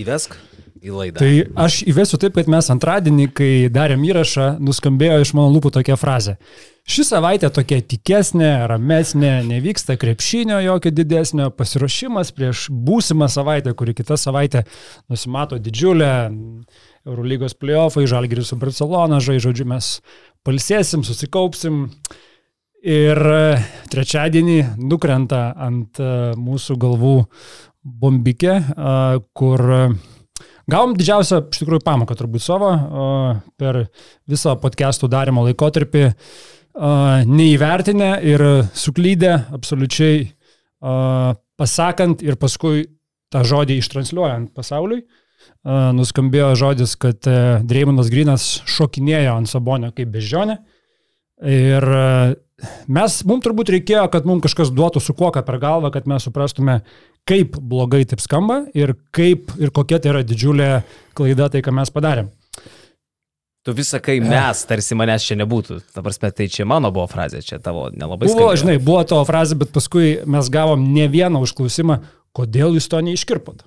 Įvesk į laidą. Tai aš įvesiu taip, kad mes antradienį, kai darėm įrašą, nuskambėjo iš mano lūpų tokia frazė. Ši savaitė tokia tikesnė, ramesnė, nevyksta krepšinio jokio didesnio, pasiruošimas prieš būsimą savaitę, kuri kitą savaitę nusimato didžiulę Eurolygos playoffai, Žalgiris su Barcelona, žai, žodžiu, mes palsėsim, susikaupsim. Ir trečiadienį nukrenta ant mūsų galvų bombikė, kur Gavom didžiausią, iš tikrųjų, pamoką turbūt savo per visą podcastų darimo laikotarpį, neįvertinę ir suklydę absoliučiai pasakant ir paskui tą žodį ištransliuojant pasauliui. Nuskambėjo žodis, kad e, Dreimanas Grinas šokinėjo ant Sabonio kaip bežionė. Ir mes, mums turbūt reikėjo, kad mums kažkas duotų su kuoka per galvą, kad mes suprastume, kaip blogai taip skamba ir kaip ir kokia tai yra didžiulė klaida tai, ką mes padarėm. Tu visą kai mes, tarsi manęs čia nebūtų. Ta prasme, tai čia mano buvo frazė, čia tavo nelabai buvo. Buvo, žinai, buvo tavo frazė, bet paskui mes gavom ne vieną užklausimą, kodėl jūs to neiškirpot.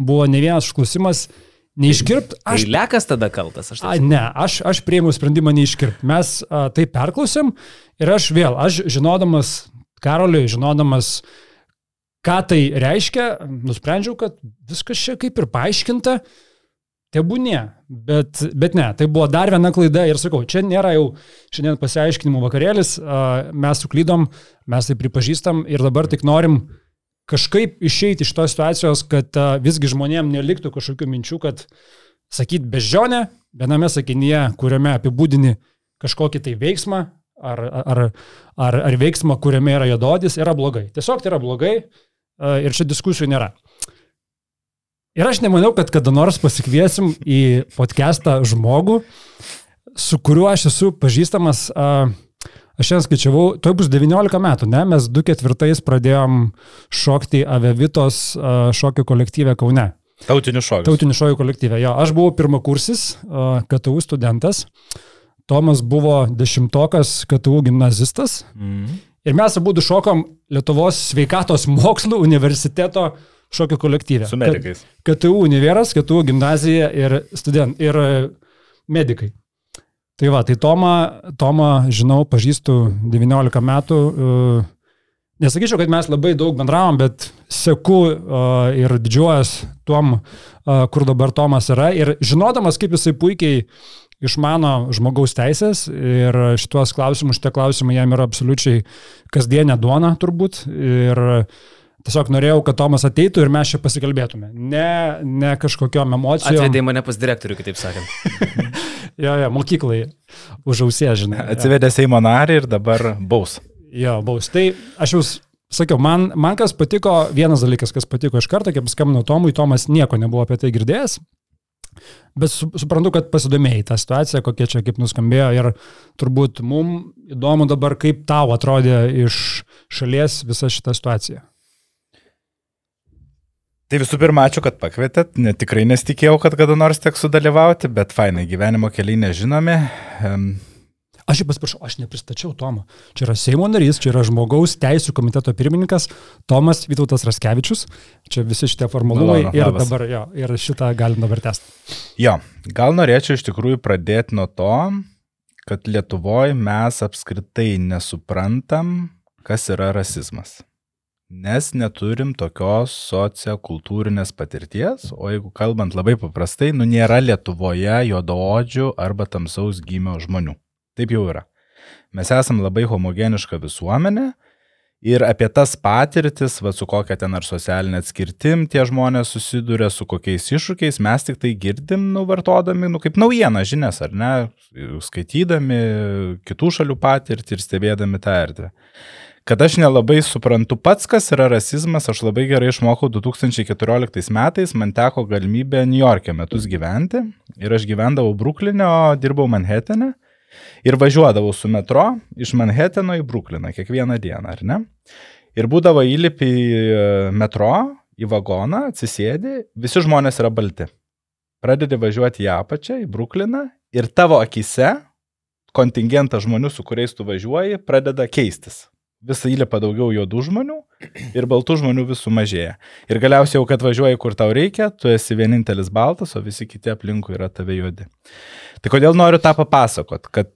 Buvo ne vienas užklausimas, Neiškirpt, aš. Tai lekas tada kaltas, aš. A, ne, aš, aš prieimiau sprendimą neiškirpt. Mes a, tai perklausėm ir aš vėl, aš žinodamas Karoliui, žinodamas, ką tai reiškia, nusprendžiau, kad viskas čia kaip ir paaiškinta, tebūnė. Bet, bet ne, tai buvo dar viena klaida ir sakau, čia nėra jau šiandien pasiaiškinimų vakarėlis, mes suklydom, mes tai pripažįstam ir dabar tik norim kažkaip išeiti iš tos situacijos, kad visgi žmonėm neliktų kažkokių minčių, kad sakyt bežionę viename sakinyje, kuriame apibūdini kažkokį tai veiksmą ar, ar, ar, ar veiksmą, kuriame yra jododis, yra blogai. Tiesiog tai yra blogai ir čia diskusijų nėra. Ir aš nemanau, kad kada nors pasikviesim į podcastą žmogų, su kuriuo aš esu pažįstamas uh, Aš šiandien skaičiavau, to bus 19 metų, ne? Mes 2004 pradėjom šokti Avevitos šokių kolektyvę Kaune. Tautinių šokių. Tautinių šokių kolektyvė. Jo, aš buvau pirmakursis KTU studentas, Tomas buvo dešimtokas KTU gimnazistas. Mm. Ir mes abu šokom Lietuvos sveikatos mokslų universiteto šokių kolektyvę. Su medikais. KTU univeras, KTU gimnazija ir, student, ir medikai. Tai va, tai Tomą, Tomą žinau, pažįstu 19 metų. E, nesakyčiau, kad mes labai daug bendravom, bet seku uh, ir didžiuojas tuom, uh, kur dabar Tomas yra. Ir žinodamas, kaip jisai puikiai išmano žmogaus teisės ir šituos klausimus, šitie klausimai jam yra absoliučiai kasdienė duona turbūt. Ir tiesiog norėjau, kad Tomas ateitų ir mes čia pasikalbėtume. Ne, ne kažkokiam emocijom. Atvedė mane pas direktorių, kitaip sakant. jo, jo, mokyklai už ausės, žinai. Atsivedė Seimo narį ir dabar baus. Jo, baus. Tai aš jau sakiau, man, man kas patiko, vienas dalykas, kas patiko iš karto, kaip skambinau Tomui, Tomas nieko nebuvo apie tai girdėjęs. Bet su, suprantu, kad pasidomėjai tą situaciją, kokie čia kaip nuskambėjo ir turbūt mums įdomu dabar, kaip tau atrodė iš šalies visa šita situacija. Tai visų pirma, ačiū, kad pakvietėt. Ne, tikrai nesitikėjau, kad kada nors teks sudalyvauti, bet fainai, gyvenimo keliai nežinomi. Um, Aš jau pasiprašau, aš nepristačiau Tomo. Čia yra Seimo narys, čia yra žmogaus teisų komiteto pirmininkas Tomas Vytautas Raskevičius. Čia visi šitie formalumai Malonu, ir dabar jo, ir šitą galim dabar tęsti. Jo, gal norėčiau iš tikrųjų pradėti nuo to, kad Lietuvoje mes apskritai nesuprantam, kas yra rasizmas nes neturim tokios sociokultūrinės patirties, o jeigu kalbant labai paprastai, nu nėra Lietuvoje juodaodžių arba tamsaus gimio žmonių. Taip jau yra. Mes esame labai homogeniška visuomenė ir apie tas patirtis, va, su kokia ten ar socialinė atskirtim tie žmonės susiduria, su kokiais iššūkiais, mes tik tai girdim, nuvartodami, nu kaip naujieną žinias, ar ne, skaitydami kitų šalių patirtį ir stebėdami tą erdvę kad aš nelabai suprantu pats, kas yra rasizmas, aš labai gerai išmokau 2014 metais, man teko galimybė New York'e metus gyventi ir aš gyvendavau Bruklinė, o dirbau Manhattane ir važiuodavau su metro iš Manhattano į Brukliną kiekvieną dieną, ar ne? Ir būdavo įlipi į e, metro, į vagoną, atsisėdi, visi žmonės yra balti. Pradedi važiuoti į apačią, į Brukliną ir tavo akise kontingentas žmonių, su kuriais tu važiuoji, pradeda keistis vis įlipa daugiau juodų žmonių ir baltų žmonių vis sumažėja. Ir galiausiai jau, kad važiuoji, kur tau reikia, tu esi vienintelis baltas, o visi kiti aplinkui yra tave juodi. Tai kodėl noriu tą papasakot, kad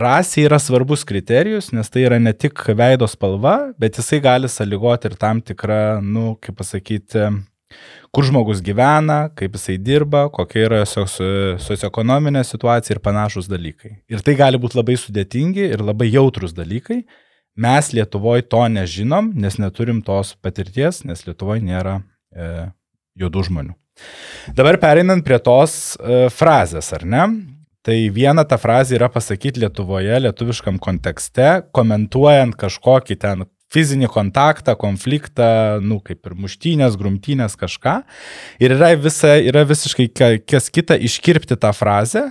rasė yra svarbus kriterijus, nes tai yra ne tik veido spalva, bet jisai gali sąlygoti ir tam tikrą, nu, kaip pasakyti, kur žmogus gyvena, kaip jisai dirba, kokia yra socioekonominė situacija ir panašus dalykai. Ir tai gali būti labai sudėtingi ir labai jautrus dalykai. Mes Lietuvoje to nežinom, nes neturim tos patirties, nes Lietuvoje nėra e, juodų žmonių. Dabar pereinant prie tos e, frazės, ar ne? Tai viena ta frazė yra pasakyti Lietuvoje, lietuviškam kontekste, komentuojant kažkokį ten fizinį kontaktą, konfliktą, nu, kaip ir muštynės, grumtynės, kažką. Ir yra, visa, yra visiškai kas kita iškirpti tą frazę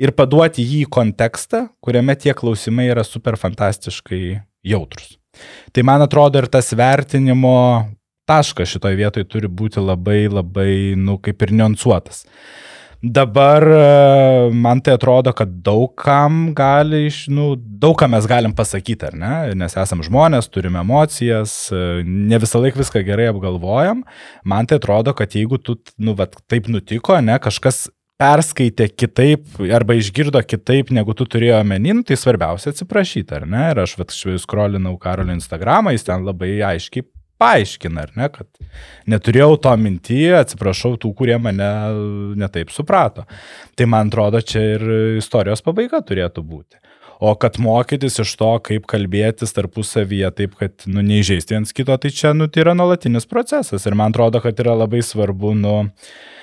ir paduoti jį į kontekstą, kuriame tie klausimai yra super fantastiškai jautrus. Tai man atrodo ir tas vertinimo taškas šitoje vietoje turi būti labai, labai, nu, kaip ir niuansuotas. Dabar e, man tai atrodo, kad daug kam gali, iš, nu, daug ką mes galim pasakyti, ar ne? Nes esam žmonės, turime emocijas, e, ne visą laiką viską gerai apgalvojam. Man tai atrodo, kad jeigu tu, nu, vat, taip nutiko, ne, kažkas perskaitė kitaip arba išgirdo kitaip, negu tu turėjo menin, tai svarbiausia atsiprašyti, ar ne? Ir aš, vat, skrolinau Karolio Instagramą, jis ten labai aiškiai paaiškina, ar ne, kad neturėjau to minti, atsiprašau tų, kurie mane netaip suprato. Tai man atrodo, čia ir istorijos pabaiga turėtų būti. O kad mokytis iš to, kaip kalbėtis tarpusavyje, taip, kad nu, neižeisti viens kito, tai čia nu, tai yra nuolatinis procesas. Ir man atrodo, kad yra labai svarbu, nu, E,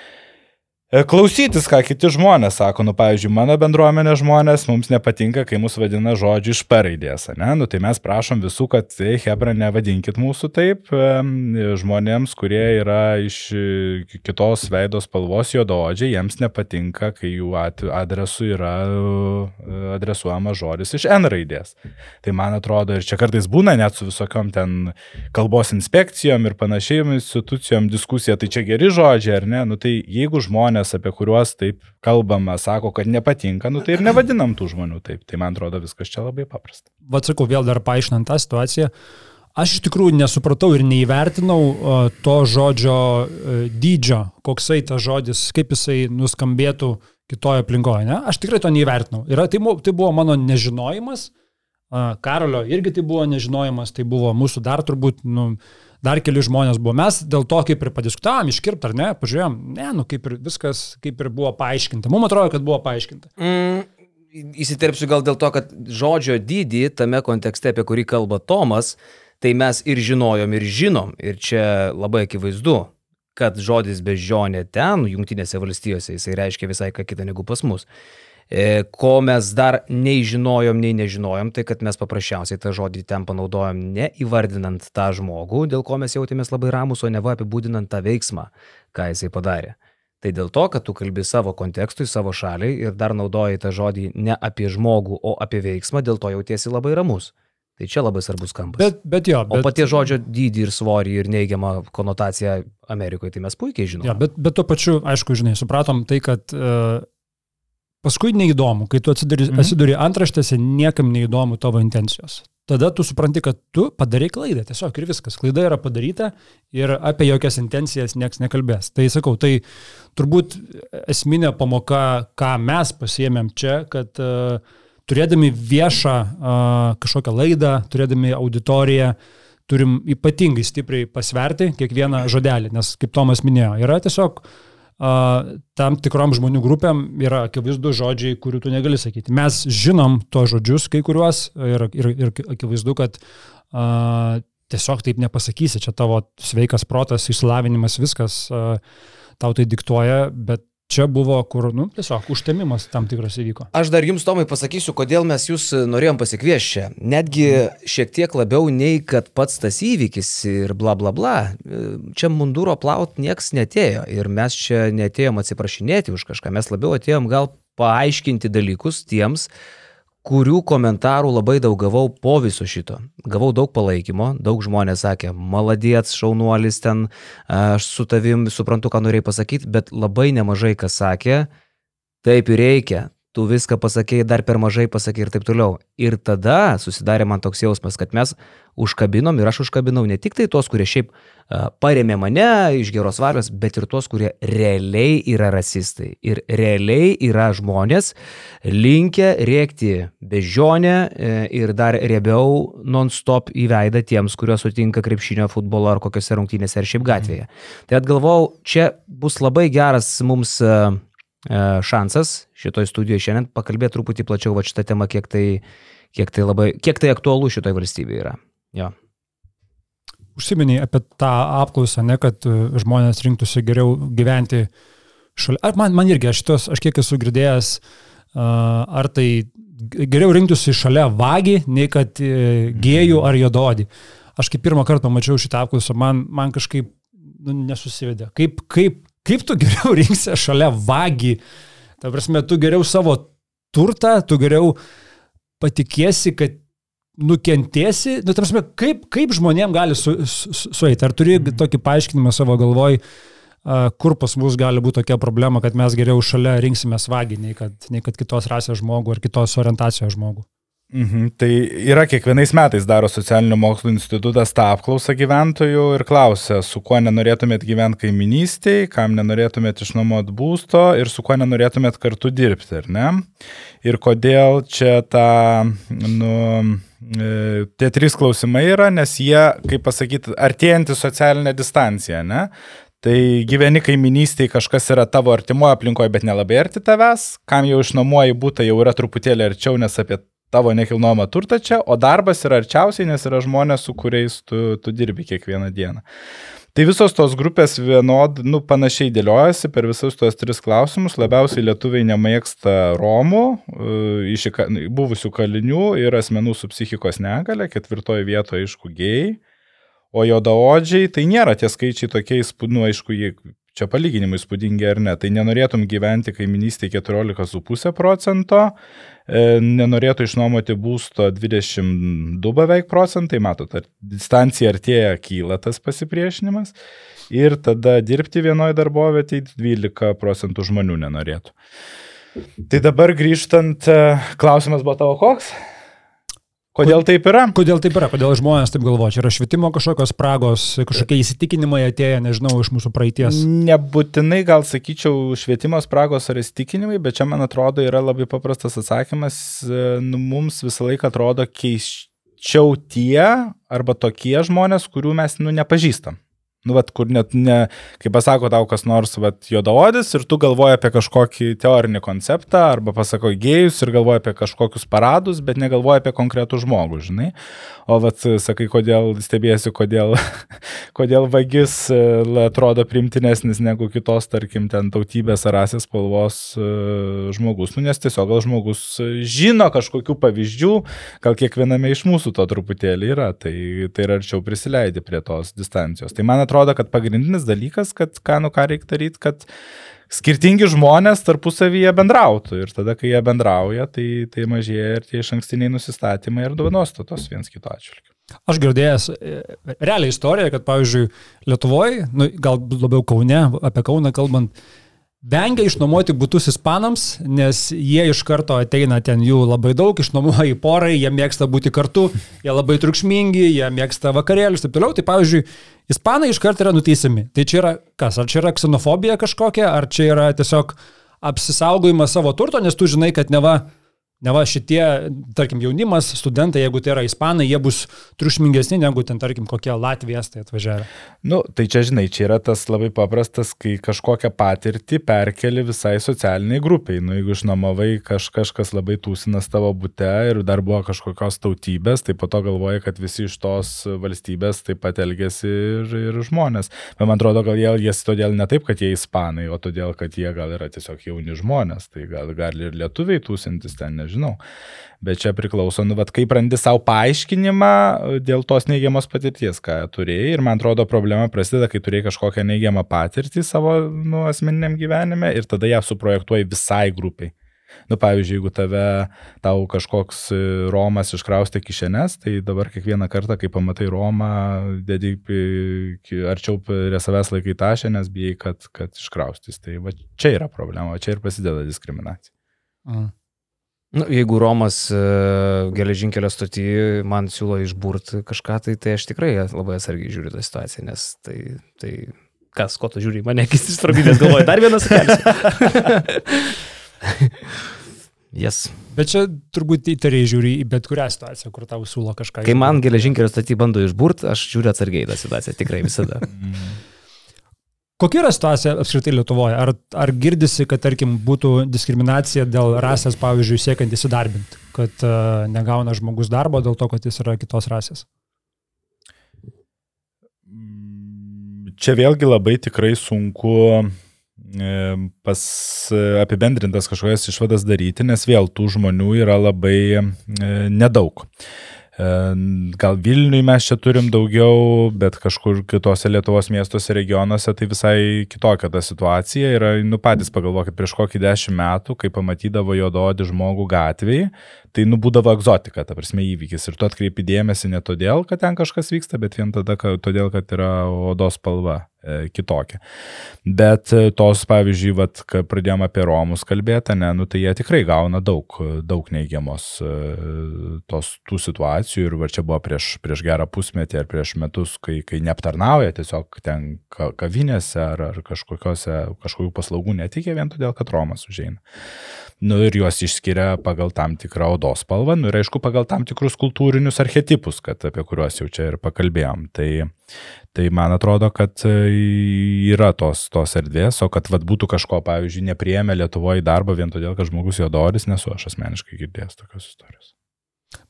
klausytis, ką kiti žmonės sako, nu, pavyzdžiui, mano bendruomenė žmonės, mums nepatinka, kai mus vadina žodžiu iš paraidės, ne? Nu, tai mes prašom visų, kad, ei, Hebra, nevadinkit mūsų taip, žmonėms, kurie yra iš kitos veidos spalvos juododžiai, jiems nepatinka, kai jų adresu yra e, adresuojama žodis iš N raidės. Tai man atrodo, ir čia kartais būna net su visokiom ten kalbos inspekcijom ir panašiai institucijom diskusija, tai čia geri žodžiai, ar ne? Nu, tai jeigu žmonės žmonės, apie kuriuos taip kalbama, sako, kad nepatinka, nu tai ir nevadinam tų žmonių taip. Tai man atrodo viskas čia labai paprasta. Vat sakau, vėl dar paaiškinant tą situaciją. Aš iš tikrųjų nesupratau ir neįvertinau to žodžio uh, dydžio, koksai tas žodis, kaip jisai nuskambėtų kitoje aplinkoje. Ne? Aš tikrai to neįvertinau. Ir tai, tai buvo mano nežinojimas, Karolio irgi tai buvo nežinojimas, tai buvo mūsų dar turbūt, nu, uh, dar keli žmonės buvo. Mes dėl to kaip ir padiskutavom, iškirpt ar ne, pažiūrėjom, ne, nu kaip ir viskas kaip ir buvo paaiškinta. Mums atrodo, kad buvo paaiškinta. Mm. Įsiterpsiu gal dėl to, kad žodžio dydį tame kontekste, apie kurį kalba Tomas, tai mes ir žinojom, ir žinom, ir čia labai akivaizdu, kad žodis bežionė ten, jungtinėse valstijose, jisai reiškia visai ką kitą negu pas mus. E, ko mes dar nei žinojom, nei nežinojom, tai kad mes paprasčiausiai tą žodį ten panaudojom ne įvardinant tą žmogų, dėl ko mes jautėmės labai ramus, o ne va apibūdinant tą veiksmą, ką jisai padarė. Tai dėl to, kad tu kalbi savo kontekstui, savo šaliai ir dar naudoji tą žodį ne apie žmogų, o apie veiksmą, dėl to jautiesi labai ramus. Tai čia labai svarbus kampas. Bet, bet jo. Bet... O patie žodžio dydį ir svorį ir neigiamą konotaciją Amerikoje, tai mes puikiai žinome. Ja, bet, bet tuo pačiu, aišku, žinai, supratom tai, kad uh, Paskui neįdomu, kai tu atsiduri, mhm. atsiduri antraštėse, niekam neįdomu tavo intencijos. Tada tu supranti, kad tu padarai klaidą, tiesiog ir viskas. Klaida yra padaryta ir apie jokias intencijas niekas nekalbės. Tai sakau, tai turbūt esminė pamoka, ką mes pasiemėm čia, kad uh, turėdami viešą uh, kažkokią laidą, turėdami auditoriją, turim ypatingai stipriai pasverti kiekvieną žodelį, nes kaip Tomas minėjo, yra tiesiog uh, tam tikrom žmonių grupėm yra akivaizdu žodžiai, kurių tu negali sakyti. Mes žinom to žodžius kai kuriuos ir, ir, ir akivaizdu, kad a, tiesiog taip nepasakysi, čia tavo sveikas protas, išsilavinimas, viskas a, tau tai diktuoja, bet Čia buvo, kur, nu, tiesiog užtemimas tam tikras įvyko. Aš dar jums, Tomai, pasakysiu, kodėl mes jūs norėjom pasikviesti čia. Netgi šiek tiek labiau nei kad pats tas įvykis ir bla bla bla. Čia munduro plaut nieks netėjo ir mes čia netėjom atsiprašinėti už kažką, mes labiau atėjom gal paaiškinti dalykus tiems, uh, kurių komentarų labai daug gavau po viso šito. Gavau daug palaikymo, daug žmonės sakė, maladėts, šaunuolis ten, aš su tavim suprantu, ką norėjai pasakyti, bet labai nemažai kas sakė, taip ir reikia, tu viską pasakėjai, dar per mažai pasakėjai ir taip toliau. Ir tada susidarė man toks jausmas, kad mes užkabinom ir aš užkabinau ne tik tai tos, kurie šiaip paremė mane iš geros valios, bet ir tos, kurie realiai yra rasistai. Ir realiai yra žmonės linkę rėkti bežionę e, ir dar riebiau non-stop į veidą tiems, kuriuos sutinka krepšinio, futbolo ar kokiose rungtynėse ar šiaip gatvėje. Tai atgalvau, čia bus labai geras mums šansas šitoje studijoje šiandien pakalbėti truputį plačiau va šitą temą, kiek tai, kiek tai, labai, kiek tai aktualu šitoje valstybėje yra. Jo. Užsiminiai apie tą apklausą, ne, kad e, žmonės rinktųsi geriau gyventi šalia. Ar man, man irgi, aš, šitos, aš kiek esu girdėjęs, ar tai geriau rinktųsi šalia vagį, nei kad e, gėjų ar jododį. Aš kaip pirmą kartą mačiau šitą apklausą, man, man kažkaip nu, nesusivedė. Kaip, kaip Kaip tu geriau rinksi šalia vagį? Ta prasme, tu geriau savo turtą, tu geriau patikėsi, kad nukentėsi. Nu, ta prasme, kaip, kaip žmonėm gali sueiti? Su, su, Ar turi mhm. tokį paaiškinimą savo galvoj, kur pas mus gali būti tokia problema, kad mes geriau šalia rinksime vagį, nei kad, nei kad kitos rasės žmogų ar kitos orientacijos žmogų? Mhm, tai yra kiekvienais metais daro socialinių mokslų institutas tą apklausą gyventojų ir klausia, su kuo nenorėtumėt gyventi kaiminystėje, kam nenorėtumėt išnuomoti būsto ir su kuo nenorėtumėt kartu dirbti, ar ne? Ir kodėl čia ta, nu, e, tie trys klausimai yra, nes jie, kaip pasakyti, artėjantį socialinę distanciją, ne? Tai gyveni kaiminystėje, kažkas yra tavo artimoje aplinkoje, bet nelabai arti tavęs, kam jau išnuomoji būtą jau yra truputėlį arčiau, nes apie tavo nekilnojamą turtą čia, o darbas yra arčiausiai, nes yra žmonės, su kuriais tu, tu dirbi kiekvieną dieną. Tai visos tos grupės vienod, nu, panašiai dėliojasi per visus tuos tris klausimus. Labiausiai lietuviai nemėgsta Romų, e, iš buvusių kalinių ir asmenų su psichikos negale, ketvirtoje vietoje, aišku, gėjai. O jodaodžiai, tai nėra tie skaičiai tokie, nu, aišku, jie čia palyginimai spūdingi ar ne, tai nenorėtum gyventi kaiminystėje 14,5 procento, nenorėtų išnuomoti būsto 22 beveik procentai, matot, ar distancija artėja, kyla tas pasipriešinimas. Ir tada dirbti vienoje darbovietėje 12 procentų žmonių nenorėtų. Tai dabar grįžtant, e, klausimas buvo tavo koks? Kodėl taip yra? Kodėl taip yra? Kodėl žmonės taip galvoja? Čia yra švietimo kažkokios spragos, kažkokie įsitikinimai atėję, nežinau, iš mūsų praeities. Nebūtinai gal sakyčiau švietimo spragos ar įsitikinimai, bet čia man atrodo yra labai paprastas atsakymas. Nu, mums visą laiką atrodo keiščiau tie arba tokie žmonės, kurių mes nu, nepažįstam. Nu, vat, kur net, ne, kai pasako tau kas nors, vat, juodaodis ir tu galvoji apie kažkokį teorinį konceptą, arba pasako gėjus ir galvoji apie kažkokius paradus, bet negalvoji apie konkretų žmogų, žinai. O vat, sakai, kodėl stebėsi, kodėl, kodėl vagis e, atrodo primtinesnis negu kitos, tarkim, ten tautybės ar rasės spalvos e, žmogus. Nu, nes tiesiog gal žmogus žino kažkokių pavyzdžių, gal kiekviename iš mūsų to truputėlį yra, tai, tai yra arčiau prisileidi prie tos distancijos. Tai man atrodo, kad pagrindinis dalykas, kad ką, nu, ką reikia daryti, kad skirtingi žmonės tarpusavyje bendrautų. Ir tada, kai jie bendrauja, tai, tai mažėja ir tie iš ankstiniai nusistatymai ir duonostatos viens kito atžvilgiu. Aš girdėjęs e, realią istoriją, kad, pavyzdžiui, Lietuvoje, nu, gal labiau Kaune, apie Kauną kalbant, vengia išnuomoti būtus ispanams, nes jie iš karto ateina ten jų labai daug, išnuomoja į porai, jie mėgsta būti kartu, jie labai triukšmingi, jie mėgsta vakarėlius ir taip toliau. Tai pavyzdžiui, ispanai iš karto yra nuteisiami. Tai čia yra kas? Ar čia yra ksenofobija kažkokia, ar čia yra tiesiog apsisaugojimas savo turto, nes tu žinai, kad neva Ne va šitie, tarkim, jaunimas, studentai, jeigu tai yra ispanai, jie bus triušmingesni negu ten, tarkim, kokie Latvijas tai atvažiavę. Nu, tai čia, žinai, čia yra tas labai paprastas, kai kažkokią patirtį perkeli visai socialiniai grupiai. Nu, jeigu išnuomavai kaž, kažkas labai tūsinas tavo būte ir dar buvo kažkokios tautybės, tai po to galvoji, kad visi iš tos valstybės taip pat elgesi ir, ir žmonės. Bet man atrodo, gal jie elgesi todėl ne taip, kad jie ispanai, o todėl, kad jie gal yra tiesiog jauni žmonės. Tai gal gali ir lietuviai tūsintis ten, ne nežinau. Bet čia priklauso, nu, vat, kaip randi savo paaiškinimą dėl tos neigiamos patirties, ką turėjai. Ir man atrodo, problema prasideda, kai turėjai kažkokią neigiamą patirtį savo nu, asmeniniam gyvenime ir tada ją suprojektuoji visai grupiai. Nu, pavyzdžiui, jeigu tave, tau kažkoks Romas iškraustė kišenes, tai dabar kiekvieną kartą, kai pamatai Romą, dedi arčiau prie savęs laikai tašę, nes bijai, kad, kad iškraustys. Tai va čia yra problema, čia ir prasideda diskriminacija. Mm. Nu, jeigu Romas e, geležinkelio stotį man siūlo išburti kažką, tai, tai aš tikrai labai atsargiai žiūriu tą situaciją, nes tai, tai kas, ko tu žiūri, mane akis išsprogdinės galvoju, dar vienas kelsis. yes. Bet čia turbūt įtariai žiūri į bet kurią situaciją, kur tau siūlo kažką. Kai man geležinkelio stotį bando išburti, aš žiūriu atsargiai tą situaciją, tikrai visada. Kokia yra situacija apskritai Lietuvoje? Ar, ar girdisi, kad, tarkim, būtų diskriminacija dėl rasės, pavyzdžiui, siekiant įsidarbinti, kad uh, negauna žmogus darbo dėl to, kad jis yra kitos rasės? Čia vėlgi labai tikrai sunku pas apibendrintas kažkokias išvadas daryti, nes vėl tų žmonių yra labai nedaug. Gal Vilniui mes čia turim daugiau, bet kažkur kitose Lietuvos miestuose, regionuose tai visai kitokia ta situacija. Ir, nu, patys pagalvokit, prieš kokį dešimt metų, kai pamatydavo juododį žmogų gatvėje, tai nubūdavo egzotika, ta prasme įvykis. Ir tu atkreipi dėmesį ne todėl, kad ten kažkas vyksta, bet vien tada, kad, todėl, kad yra odos spalva e, kitokia. Bet e, tos, pavyzdžiui, vat, kai pradėjome apie Romus kalbėti, ne, nu, tai jie tikrai gauna daug, daug neigiamos e, tos tų situacijų. Ir va čia buvo prieš, prieš gerą pusmetį ar prieš metus, kai, kai neaptarnauja tiesiog ten kavinėse ar, ar kažkokių paslaugų netikė vien todėl, kad Romas užeina nu, ir juos išskiria pagal tam tikrą odos spalvą, nu, ir aišku, pagal tam tikrus kultūrinius archetipus, kad, apie kuriuos jau čia ir pakalbėjom. Tai, tai man atrodo, kad e, yra tos, tos erdvės, o kad vat, būtų kažko, pavyzdžiui, nepriemė Lietuvoje į darbą vien todėl, kad žmogus jo doris, nesu aš asmeniškai girdėjęs tokios istorijos.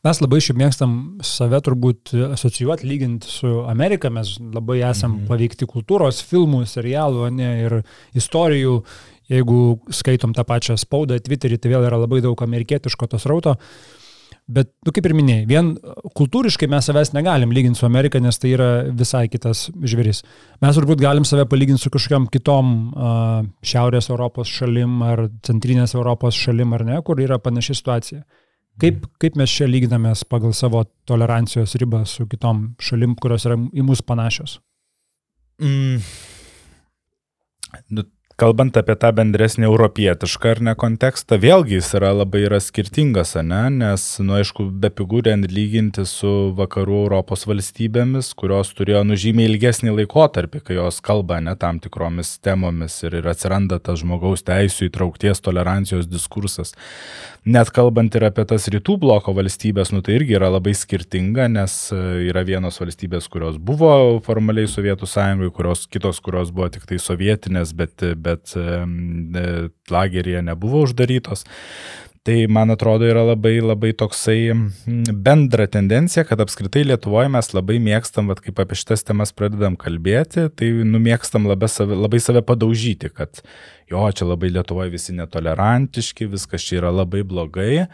Mes labai šiaip mėgstam save turbūt asocijuoti, lyginti su Amerika, mes labai esam mm -hmm. paveikti kultūros, filmų, serialų ne, ir istorijų Jeigu skaitom tą pačią spaudą, Twitterį, tai vėl yra labai daug amerikietiško tos rauto. Bet, nu, kaip ir minėjai, vien kultūriškai mes savęs negalim lyginti su Amerika, nes tai yra visai kitas žvėris. Mes turbūt galim save palyginti su kažkokiam kitom uh, Šiaurės Europos šalim ar Centrinės Europos šalim ar ne, kur yra panaši situacija. Kaip, kaip mes čia lyginamės pagal savo tolerancijos ribą su kitom šalim, kurios yra į mus panašios? Mm. Nu, kalbant apie tą bendresnį europietišką ar ne kontekstą, vėlgi jis yra labai yra skirtingas, ne? nes, nu, aišku, be pigūrent lyginti su vakarų Europos valstybėmis, kurios turėjo nužymiai ilgesnį laikotarpį, kai jos kalba ne tam tikromis temomis ir, ir atsiranda tas žmogaus teisų įtraukties tolerancijos diskursas. Net kalbant ir apie tas rytų bloko valstybės, nu, tai irgi yra labai skirtinga, nes e, yra vienos valstybės, kurios buvo formaliai Sovietų sąjungoje, kurios kitos, kurios buvo tik tai sovietinės, bet, bet lageryje nebuvo uždarytos. Tai man atrodo yra labai labai toksai bendra tendencija, kad apskritai Lietuvoje mes labai mėgstam, vat, kaip apie šitas temas pradedam kalbėti, tai numėgstam labai save, labai save padaužyti, kad jo, čia labai Lietuvoje visi netolerantiški, viskas čia yra labai blogai.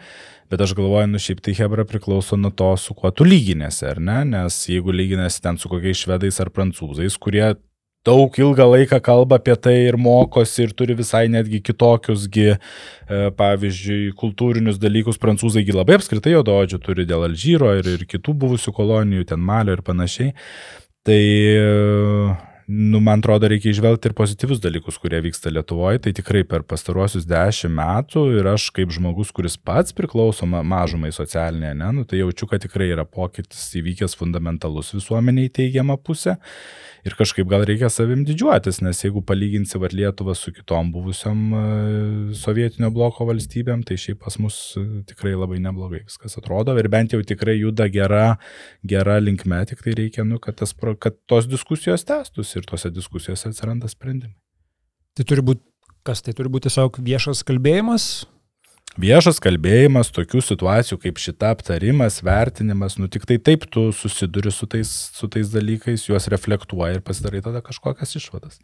Bet aš galvoju, nu šiaip tai Hebra priklauso nuo to, su kuo tu lyginėsi, ar ne? Nes jeigu lyginėsi ten su kokiais švedais ar prancūzais, kurie daug ilgą laiką kalba apie tai ir mokosi ir turi visai netgi kitokiusgi, e, pavyzdžiui, kultūrinius dalykus. Prancūzaigi labai apskritai jododžių turi dėl Alžyro ir, ir kitų buvusių kolonijų, ten Malio ir panašiai. Tai nu, man atrodo, reikia išvelgti ir pozityvius dalykus, kurie vyksta Lietuvoje. Tai tikrai per pastaruosius dešimt metų ir aš kaip žmogus, kuris pats priklauso mažumai socialinėje, ne, nu, tai jaučiu, kad tikrai yra pokytis įvykęs fundamentalus visuomeniai teigiamą pusę. Ir kažkaip gal reikia savim didžiuotis, nes jeigu palyginsi var Lietuvą su kitom buvusiam e, sovietinio bloko valstybėm, tai šiaip pas mus e, tikrai labai neblogai viskas atrodo ir bent jau tikrai juda gera, gera linkme, tik tai reikia, nu, kad, tas, kad tos diskusijos tęstųsi ir tose diskusijose atsiranda sprendimai. Tai turi būti, kas tai turi būti tiesiog viešas kalbėjimas? Viešas kalbėjimas, tokių situacijų kaip šita aptarimas, vertinimas, nu tik tai taip tu susiduri su tais, su tais dalykais, juos reflektuoji ir pasidarai tada kažkokias išvadas.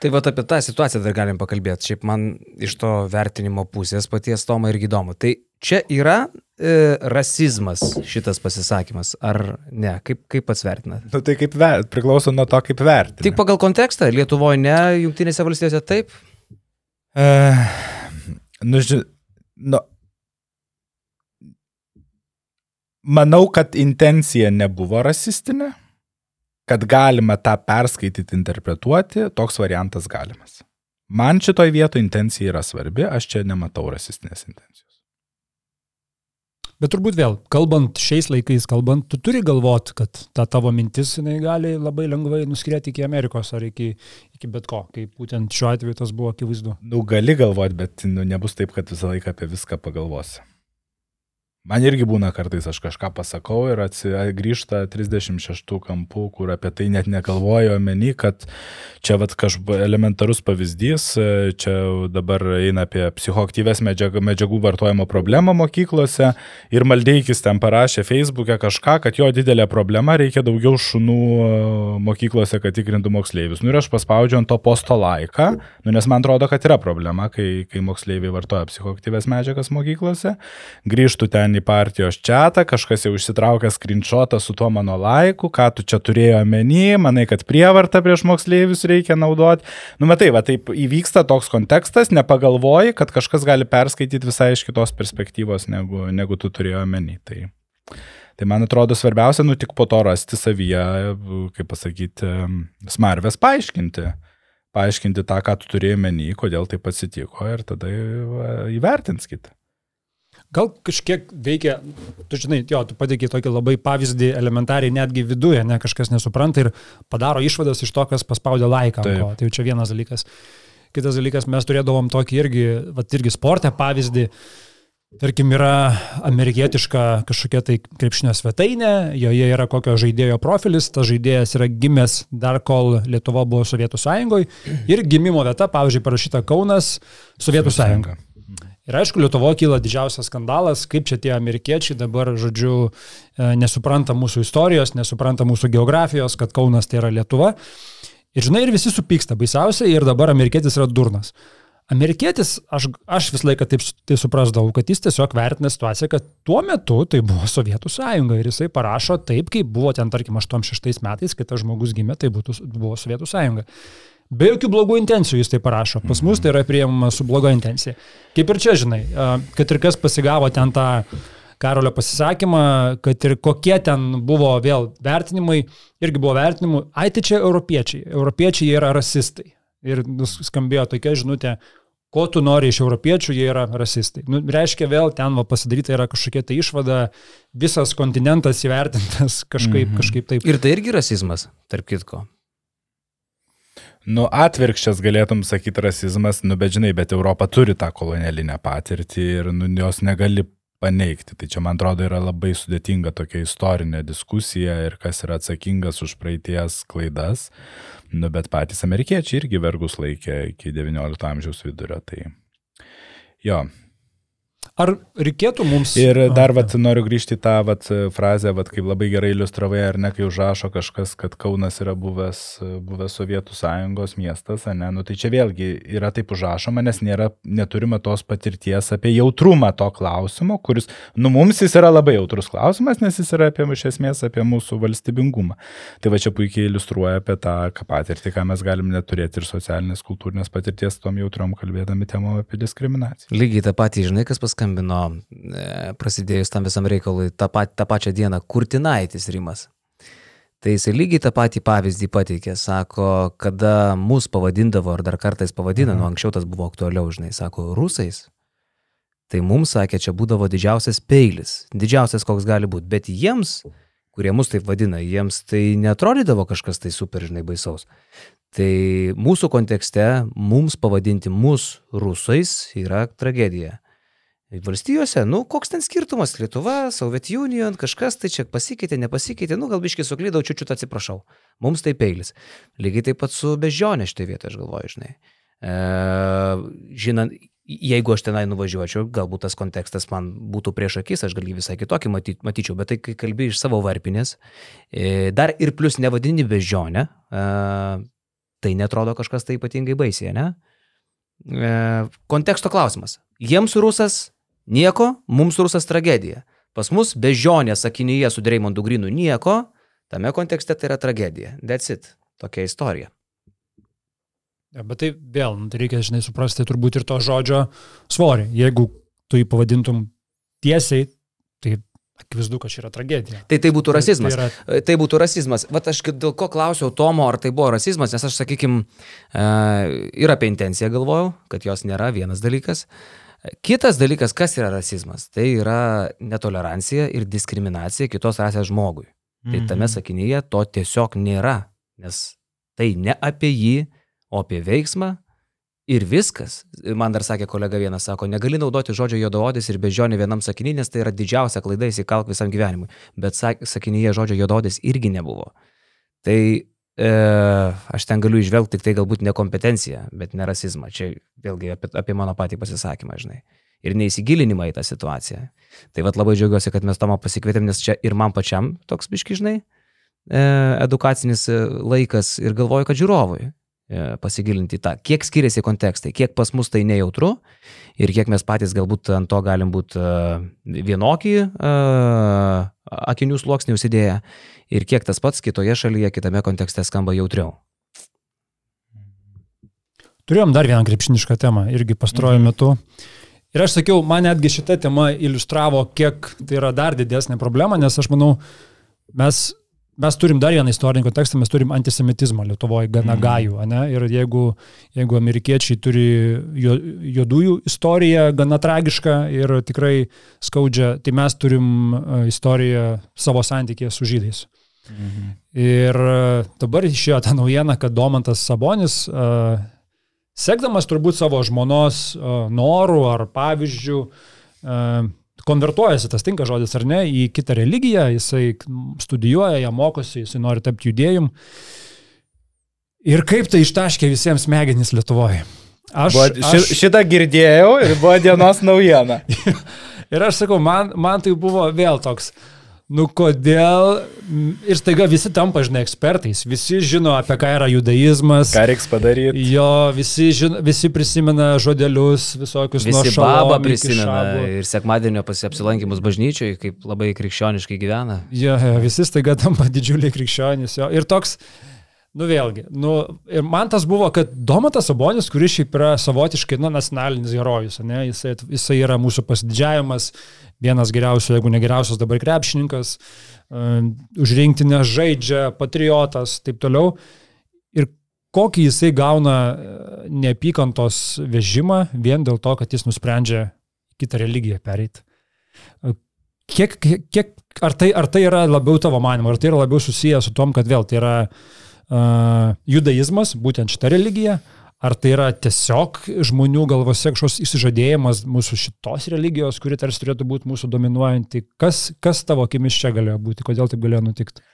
Tai va apie tą situaciją dar galim pakalbėti. Šiaip man iš to vertinimo pusės paties Tomo irgi įdomu. Tai čia yra e, rasizmas šitas pasisakymas, ar ne? Kaip, kaip pats vertinat? Nu, tai kaip ver, priklauso nuo to, kaip vertinat. Tik pagal kontekstą, Lietuvoje ne, Junktinėse valstijose taip? Uh, nu, ži, nu, manau, kad intencija nebuvo rasistinė, kad galima tą perskaityti, interpretuoti, toks variantas galimas. Man šitoj vietoje intencija yra svarbi, aš čia nematau rasistinės intencijos. Bet turbūt vėl, kalbant šiais laikais, kalbant, tu turi galvot, kad ta tavo mintis, jinai gali labai lengvai nuskrėti iki Amerikos ar iki, iki bet ko, kaip būtent šiuo atveju tas buvo akivaizdu. Nu, gali galvoti, bet nu, nebus taip, kad visą laiką apie viską pagalvosi. Man irgi būna kartais aš kažką pasakau ir grįžta 36 kampų, kur apie tai net negalvoju omeny, kad čia vat kažkoks elementarus pavyzdys, čia dabar eina apie psichoaktyves medžiagų, medžiagų vartojimo problemą mokyklose ir Maldeikis ten parašė Facebook'e kažką, kad jo didelė problema reikia daugiau šunų e, mokyklose, kad tikrintų moksleivius. Nu ir aš paspaudžiu ant to posto laiką, nu, nes man atrodo, kad yra problema, kai, kai moksleiviai vartoja psichoaktyves medžiagas mokyklose. Grįžtų ten į partijos čatą, kažkas jau išsitraukia skrinšotą su tuo mano laiku, ką tu čia turėjo omeny, manai, kad prievartą prieš moksleivius reikia naudoti. Nu, matai, va taip įvyksta toks kontekstas, nepagalvoji, kad kažkas gali perskaityti visai iš kitos perspektyvos, negu, negu tu turėjo omeny. Tai, tai man atrodo svarbiausia, nu tik po to rasti savyje, kaip pasakyti, smarvės paaiškinti paaiškinti tą, ką tu turėjai menį, kodėl taip atsitiko ir tada įvertinskite. Gal kažkiek veikia, tu žinai, jo, tu pateikai tokį labai pavyzdį elementariai netgi viduje, ne kažkas nesupranta ir padaro išvadas iš to, kas paspaudė laiką. Tai čia vienas dalykas. Kitas dalykas, mes turėdavom tokį irgi, va, irgi sportę pavyzdį. Tarkim, yra amerikietiška kažkokia tai krepšinio svetainė, joje yra kokio žaidėjo profilis, tas žaidėjas yra gimęs dar kol Lietuva buvo Sovietų sąjungoje ir gimimo vieta, pavyzdžiui, parašyta Kaunas Sovietų sąjunga. Ir aišku, Lietuvoje kyla didžiausias skandalas, kaip čia tie amerikiečiai dabar, žodžiu, e, nesupranta mūsų istorijos, nesupranta mūsų geografijos, kad Kaunas tai yra Lietuva. Ir žinai, ir visi supyksta baisiausiai ir dabar amerikietis yra durnas. Amerikietis, aš, aš visą laiką taip tai suprasdavau, kad jis tiesiog vertina situaciją, kad tuo metu tai buvo Sovietų sąjunga ir jisai parašo taip, kaip buvo ten, tarkim, 86 metais, kai tas žmogus gimė, tai būtų, buvo Sovietų sąjunga. Be jokių blogų intencijų jis tai parašo. Pas mus tai yra priimama su bloga intencija. Kaip ir čia, žinai, kad ir kas pasigavo ten tą Karolio pasisakymą, kad ir kokie ten buvo vėl vertinimai, irgi buvo vertinimų, ai tai čia europiečiai. Europiečiai yra rasistai. Ir skambėjo tokia žinutė, ko tu nori iš europiečių, jie yra rasistai. Nu, reiškia, vėl ten va, pasidaryta yra kažkokia tai išvada, visas kontinentas įvertintas kažkaip, mhm. kažkaip taip. Ir tai irgi rasizmas, tarp kitko. Nu, atvirkščias galėtum sakyti rasizmas, nu, bet žinai, bet Europa turi tą kolonialinę patirtį ir nu, jos negali paneigti. Tai čia, man atrodo, yra labai sudėtinga tokia istorinė diskusija ir kas yra atsakingas už praeities klaidas. Nu, bet patys amerikiečiai irgi vergus laikė iki XIX amžiaus vidurio. Tai jo, Ar reikėtų mums... Ir dar vat, noriu grįžti į tą vat, frazę, vat, kaip labai gerai iliustravai, ar ne, kai užrašo kažkas, kad Kaunas yra buvęs, buvęs Sovietų sąjungos miestas, ne, nu tai čia vėlgi yra taip užrašoma, nes nėra, neturime tos patirties apie jautrumą to klausimo, kuris, nu mums jis yra labai jautrus klausimas, nes jis yra apie, iš esmės, apie mūsų valstybingumą. Tai va čia puikiai iliustruoja apie tą patirtį, ką mes galim neturėti ir socialinės, kultūrinės patirties tom jautrom kalbėdami temom apie diskriminaciją. Lygiai tą patį, žinai, kas paskambino skambino e, prasidėjus tam visam reikalui tą, pat, tą pačią dieną Kurtinaitis Rimas. Tai jisai lygiai tą patį pavyzdį pateikė, sako, kada mus pavadindavo, ar dar kartais pavadina, mhm. nu anksčiau tas buvo aktualiau, žinai, sako, rusais. Tai mums sakė, čia būdavo didžiausias peilis, didžiausias koks gali būti, bet jiems, kurie mus taip vadina, jiems tai netrodydavo kažkas tai super, žinai, baisaus. Tai mūsų kontekste mums pavadinti mus rusais yra tragedija. Valstijose, nu, koks ten skirtumas, Lietuva, Soviet Union, kažkas tai čia pasikeitė, nepasikeitė, nu, gal biškai suklydau, čiučiut atsiprašau. Mums tai peilis. Lygiai taip pat su bežionė štai vietoje, aš galvoju, žinai. E, žinant, jeigu aš tenai nuvažiuočiau, galbūt tas kontekstas man būtų prieš akis, aš gal jį visai kitokį maty, matyčiau, bet tai kai kalbi iš savo varpinės, e, dar ir plus nevadini bežionę, e, tai netrodo kažkas tai ypatingai baisiai, ne? E, konteksto klausimas. Jiems rusas Nieko, mums rusas tragedija. Pas mus bežionė sakinyje su Dreimondu Grinu nieko, tame kontekste tai yra tragedija. That's it. Tokia istorija. Ja, bet tai vėl, nu, tai reikia, žinai, suprasti turbūt ir to žodžio svorį. Jeigu tu jį pavadintum tiesiai, tai akivaizdu, kad čia yra tragedija. Tai tai būtų rasizmas. Tai, tai, yra... tai būtų rasizmas. Vat aš dėl ko klausiau Tomo, ar tai buvo rasizmas, nes aš, sakykime, ir apie intenciją galvojau, kad jos nėra vienas dalykas. Kitas dalykas, kas yra rasizmas, tai yra netolerancija ir diskriminacija kitos rasės žmogui. Tai tame sakinyje to tiesiog nėra, nes tai ne apie jį, o apie veiksmą ir viskas. Man dar sakė kolega vienas, sako, negali naudoti žodžio juodaodis ir bežionė vienam sakinį, nes tai yra didžiausia klaida įsikalk visam gyvenimui. Bet sakinyje žodžio juodaodis irgi nebuvo. Tai e, aš ten galiu išvelgti tik tai galbūt nekompetenciją, bet ne rasizmą. Čia vėlgi apie, apie mano patį pasisakymą, žinai. Ir neįsigilinimą į tą situaciją. Tai vad labai džiaugiuosi, kad mes Tomą pasikvietėm, nes čia ir man pačiam toks biškižnai e, edukacinis e, laikas ir galvoju, kad žiūrovui E, pasigilinti tą, kiek skiriasi kontekstai, kiek pas mus tai nejautru ir kiek mes patys galbūt ant to galim būti e, vienokį akinių sluoksnį užsidėję ir kiek tas pats kitoje šalyje, kitame kontekste skamba jautriau. Turėjom dar vieną krepšinišką temą, irgi pastaruoju mhm. metu. Ir aš sakiau, man netgi šita tema iliustravo, kiek tai yra dar didesnė problema, nes aš manau, mes mes turim dar vieną istorinį kontekstą, mes turim antisemitizmą Lietuvoje gana mm. gajų, ne? ir jeigu, jeigu amerikiečiai turi juodųjų istoriją gana tragišką ir tikrai skaudžią, tai mes turim e, istoriją savo santykėje su žydais. Mhm. Ir e, dabar išėjo ta naujiena, kad Domantas Sabonis, uh, sekdamas turbūt savo žmonos norų ar pavyzdžių, konvertuojasi, tas tinka žodis ar ne, į kitą religiją, jisai studijuoja, ją mokosi, jisai nori tapti judėjim. Ir kaip tai ištaškė visiems smegenys Lietuvoje. Aš, buvo, aš... Šitą girdėjau ir buvo dienos naujiena. ir aš sakau, man, man tai buvo vėl toks, uh, nu kodėl ir staiga visi tampa, žinai, ekspertais, visi žino, apie ką yra judaizmas. Ką reiks padaryti. Jo, visi, žino, visi prisimena žodelius, visokius nuo šalabo. prisimena ir sekmadienio apsilankimus bažnyčiai, kaip labai krikščioniškai gyvena. Jo, jo, visi staiga tampa didžiuliai krikščionys. Jo. Ir toks, Nu vėlgi, nu, ir man tas buvo, kad Domatas Sabonis, kuris šiaip yra savotiškai nu, nacionalinis herojus, ne, jisai, jisai yra mūsų pasididžiavimas, vienas geriausių, jeigu ne geriausias dabar krepšininkas, uh, už rinktinę žaidžia, patriotas, taip toliau. Ir kokį jisai gauna e, neapykantos vežimą vien dėl to, kad jis nusprendžia kitą religiją pereiti. E, kiek, kiek, ar, tai, ar tai yra labiau tavo manimo, ar tai yra labiau susijęs su tom, kad vėl tai yra uh, judaizmas, būtent šita religija, Ar tai yra tiesiog žmonių galvose kažkoks įsižadėjimas mūsų šitos religijos, kuri tarsi turėtų būti mūsų dominuojanti? Kas, kas tavo akimis čia galėjo būti? Kodėl taip galėjo nutikti?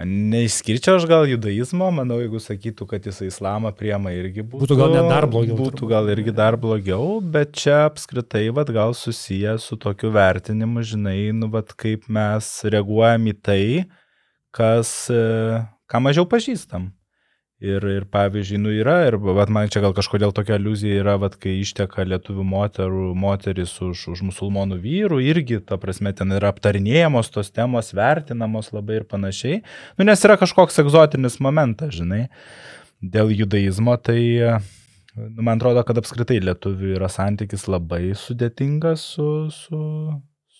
Neišskirčiau aš gal judaizmo, manau, jeigu sakytų, kad jis islamą priema irgi būtų. Būtų gal net dar blogiau. Būtų gal irgi dar blogiau, bet čia apskritai, vad, gal susiję su tokiu vertinimu, žinai, nu, vad, kaip mes reaguojam į tai, kas, e, ką mažiau pažįstam. Ir, ir pavyzdžiui, nu yra, ir vat, man čia gal kažkodėl tokia iliuzija yra, vat, kai išteka lietuvių moterų, moteris už, už musulmonų vyrų, irgi, ta prasme, ten yra aptarinėjamos tos temos, vertinamos labai ir panašiai. Nu, nes yra kažkoks egzotinis momentas, žinai, dėl judaizmo, tai nu, man atrodo, kad apskritai lietuvių yra santykis labai sudėtingas su, su,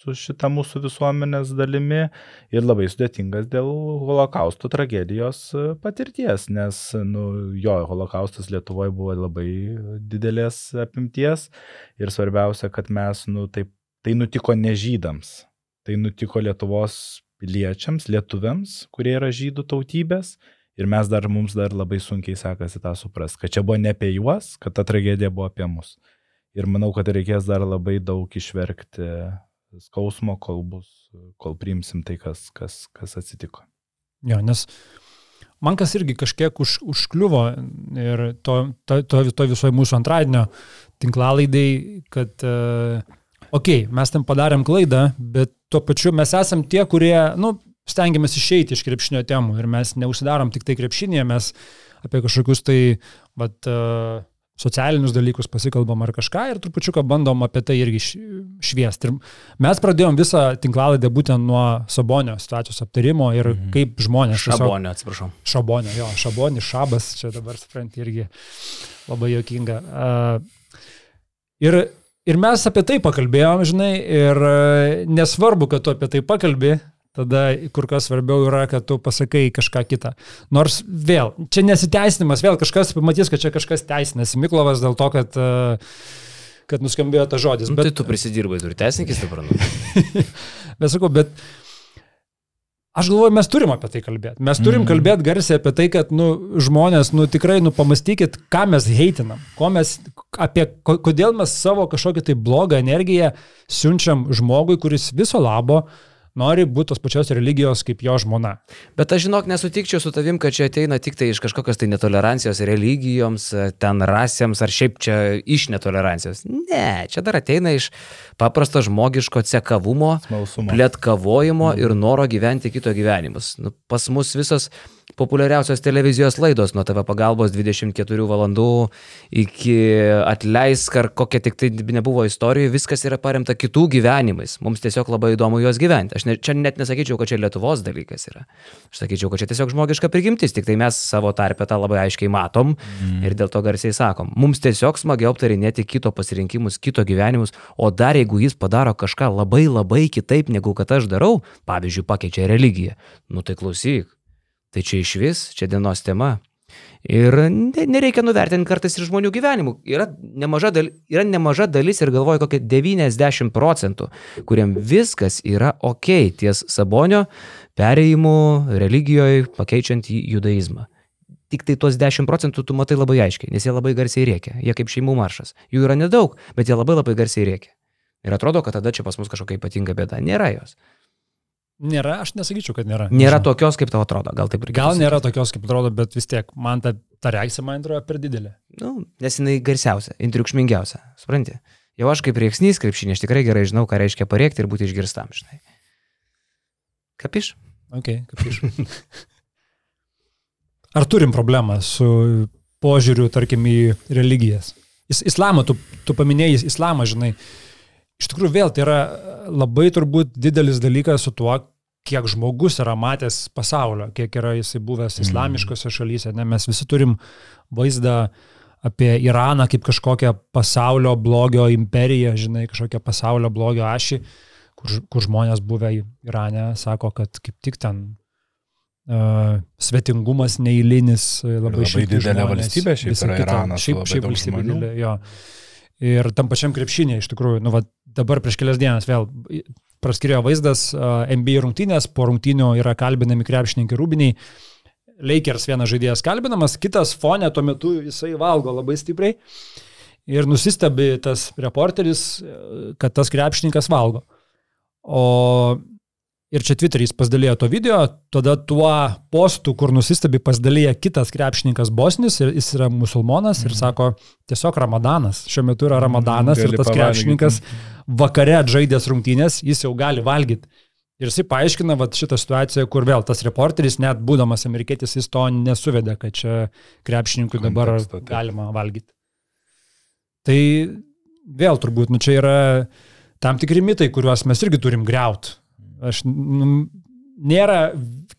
su šita mūsų visuomenės dalimi ir labai sudėtingas dėl holokausto tragedijos e, patirties, nes, nu, jo, holokaustas Lietuvoje buvo labai didelės apimties ir svarbiausia, kad mes, nu, taip, tai nutiko ne žydams, tai nutiko Lietuvos piliečiams, lietuviams, kurie yra žydų tautybės. Ir mes dar, mums dar labai sunkiai sekasi tą supras, kad čia buvo ne apie juos, kad ta tragedija buvo apie mus. Ir manau, kad reikės dar labai daug išverkti skausmo, kol bus, kol priimsim tai, kas, kas, kas atsitiko. Jo, nes man kas irgi kažkiek už, užkliuvo ir to, to, to, to visoje mūsų antradienio tinklalaidai, kad, uh, okei, okay, mes ten padarėm klaidą, bet tuo pačiu mes esam tie, kurie, nu, stengiamės išeiti iš krepšinio temų ir mes neusidarom tik tai krepšinėje, mes apie kažkokius tai, bet, uh, socialinius dalykus pasikalbam ar kažką ir trupučiuką bandom apie tai irgi šviesti. Ir mes pradėjom visą tinklalaidę būtent nuo Sabonio situacijos aptarimo ir mhm. kaip žmonės. Šabonio, atsiprašau. Šabonio, jo, Šabonis, Šabas, čia dabar supranti irgi labai jokinga. Uh, ir, ir mes apie tai pakalbėjom, žinai, ir uh, nesvarbu, kad tu apie tai pakalbė, tada kur kas svarbiau yra, kad tu pasakai kažką kitą. Nors vėl, čia nesiteisinimas, vėl kažkas pamatys, kad čia kažkas teisinasi. Miklovas dėl to, kad, kad nuskambėjo tas žodis. Nu, Bet, tai tu prisidirbai, turi teisininkis. Nu. bet sakau, bet aš galvoju, mes turim apie tai kalbėti. Mes turim Mhm. kalbėti garsiai apie tai, kad nu, žmonės, nu tikrai, nu pamastykit, ką mes heitinam, ko mes, apie, ko, kodėl mes savo kažkokią tai blogą energiją siunčiam žmogui, kuris viso labo nori būti tos pačios religijos kaip jo žmona. Bet aš žinok, nesutikčiau su tavim, kad čia ateina tik tai iš kažkokios tai netolerancijos religijoms, ten rasėms ar šiaip čia iš netolerancijos. Ne, čia dar ateina iš paprasto žmogiško cekavumo, plėtkavojimo ir noro gyventi kito gyvenimus. Nu, pas mus visos populiariausios televizijos laidos nuo TV pagalbos 24 valandų iki atleisk ar kokia tik tai nebuvo istorija, viskas yra paremta kitų gyvenimais. Mums tiesiog labai įdomu juos gyventi. Aš ne, čia net nesakyčiau, kad čia Lietuvos dalykas yra. Aš sakyčiau, kad čia tiesiog žmogiška prigimtis, tik tai mes savo tarpę tą labai aiškiai matom mm. ir dėl to garsiai sakom. Mums tiesiog smagiau aptarinėti kito pasirinkimus, kito gyvenimus, o dar jeigu jis padaro kažką labai labai kitaip negu kad aš darau, pavyzdžiui, pakeičia religiją, nu tai klausyk. Tai čia iš vis, čia dienos tema. Ir ne- nereikia nuvertinti kartais ir žmonių gyvenimų. Yra nemaža, dal, yra nemaža dalis ir galvoju kokie 90 procentų, kuriem viskas yra ok ties sabonio perėjimu religijoje pakeičiant į judaizmą. Tik tai tuos 10 procentų tu matai labai aiškiai, nes jie labai garsiai rėkia. Jie kaip šeimų maršas. Jų yra nedaug, bet jie labai labai garsiai rėkia. Ir atrodo, kad tada čia pas mus kažkokia ypatinga bėda. Nėra jos. Nėra, aš nesakyčiau, kad nėra. Nėra Nežinau. tokios, kaip tau atrodo. Gal taip ir Gal nėra tokios, kaip atrodo, bet vis tiek man ta, ta reakcija man atrodo per didelė. Nu, nes jinai garsiausia, intriukšmingiausia, supranti? Jau aš kaip rieksnys krepšinė, aš tikrai gerai žinau, ką reiškia parėkti ir būti išgirstam, žinai. Kapiš? Ok, kaip iš. Ar turim problemą su požiūriu, tarkim, į religijas? Is, islamą, tu, tu paminėjai islamą, žinai. Iš tikrųjų, vėl tai yra labai turbūt didelis dalykas su tuo, kiek žmogus yra matęs pasaulio, kiek yra jisai buvęs islamiškose šalyse. Ne, mes visi turim vaizdą apie Iraną kaip kažkokią pasaulio blogio imperiją, žinai, kažkokią pasaulio blogio ašį, kur, kur žmonės buvę Irane sako, kad kaip tik ten uh, svetingumas neįlinis, e, labai, labai didelė žmonės, valstybė šiaip yra. Iranas, Šiaip, šiaip valstybė didelė, jo. Ir tam pačiam krepšinė, iš tikrųjų, nu, va, dabar prieš kelias dienas vėl praskirėjo vaizdas NBA rungtynės, po rungtynių yra kalbinami krepšininkai rūbiniai. Lakers vienas žaidėjas kalbinamas, kitas fonė tuo metu jisai valgo labai stipriai. Ir nusistebi tas reporteris, e, kad tas krepšininkas valgo. O ir čia Twitteris pasidalėjo to video, tada tuo postu, kur nusistebi, pasidalėjo kitas krepšininkas Bosnis ir jis yra musulmonas ir sako, tiesiog Ramadanas. Šiuo metu yra Ramadanas Gali ir tas krepšininkas vakare atžaidęs rungtynės, jis jau gali valgyti. Ir jisai paaiškina vat, šitą situaciją, kur vėl tas reporteris, net būdamas amerikietis, jis to nesuvedė, kad čia krepšininkui dabar Konteksto, galima valgyti. Tai vėl turbūt, nu čia yra tam tikri mitai, kuriuos mes irgi turim greut. Aš, nu, nėra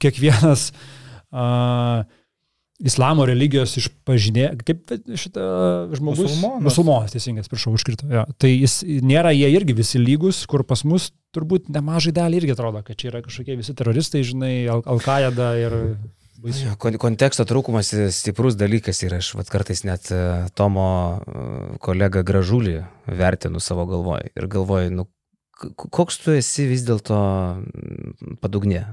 kiekvienas uh, islamo religijos išpažinė, kaip šitą žmogus. Musulmonas. Musulmonas, teisingai, prašau, užkrito. Jo. Tai jis nėra jie irgi visi lygus, kur pas mus turbūt nemažai dalį irgi atrodo, kad čia yra kažkokie visi teroristai, žinai, Al- Al-Qaeda ir... baisu. Konteksto trūkumas stiprus dalykas ir aš vat, kartais net e, Tomo e, kolegą Gražulį vertinu savo galvoj ir galvoju, nu, koks tu esi vis dėlto padugnė.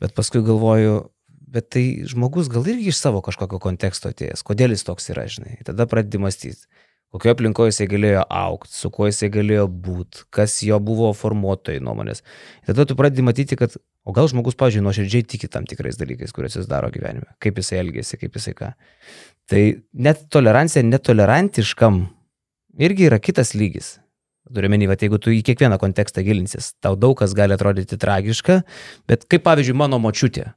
Bet paskui galvoju, bet tai žmogus gal irgi iš savo kažkokio konteksto atėjęs, kodėl jis toks yra, žinai. Tada pradedi mąstyti, kokioje aplinkoje jisai galėjo aukti, su kuo jisai galėjo būti, kas jo buvo formuotojai nuomonės. Tada tu pradedi matyti, kad o gal žmogus, pažiūrėjau, nuoširdžiai tiki tam tikrais dalykais, kuriuos jis daro gyvenime, kaip jisai elgėsi, kaip jisai ką. Tai net tolerancija netolerantiškam irgi yra kitas lygis. Turiu menį, kad jeigu tu į kiekvieną kontekstą gilinsis, tau daug kas gali atrodyti tragiška, bet kaip pavyzdžiui mano močiutė.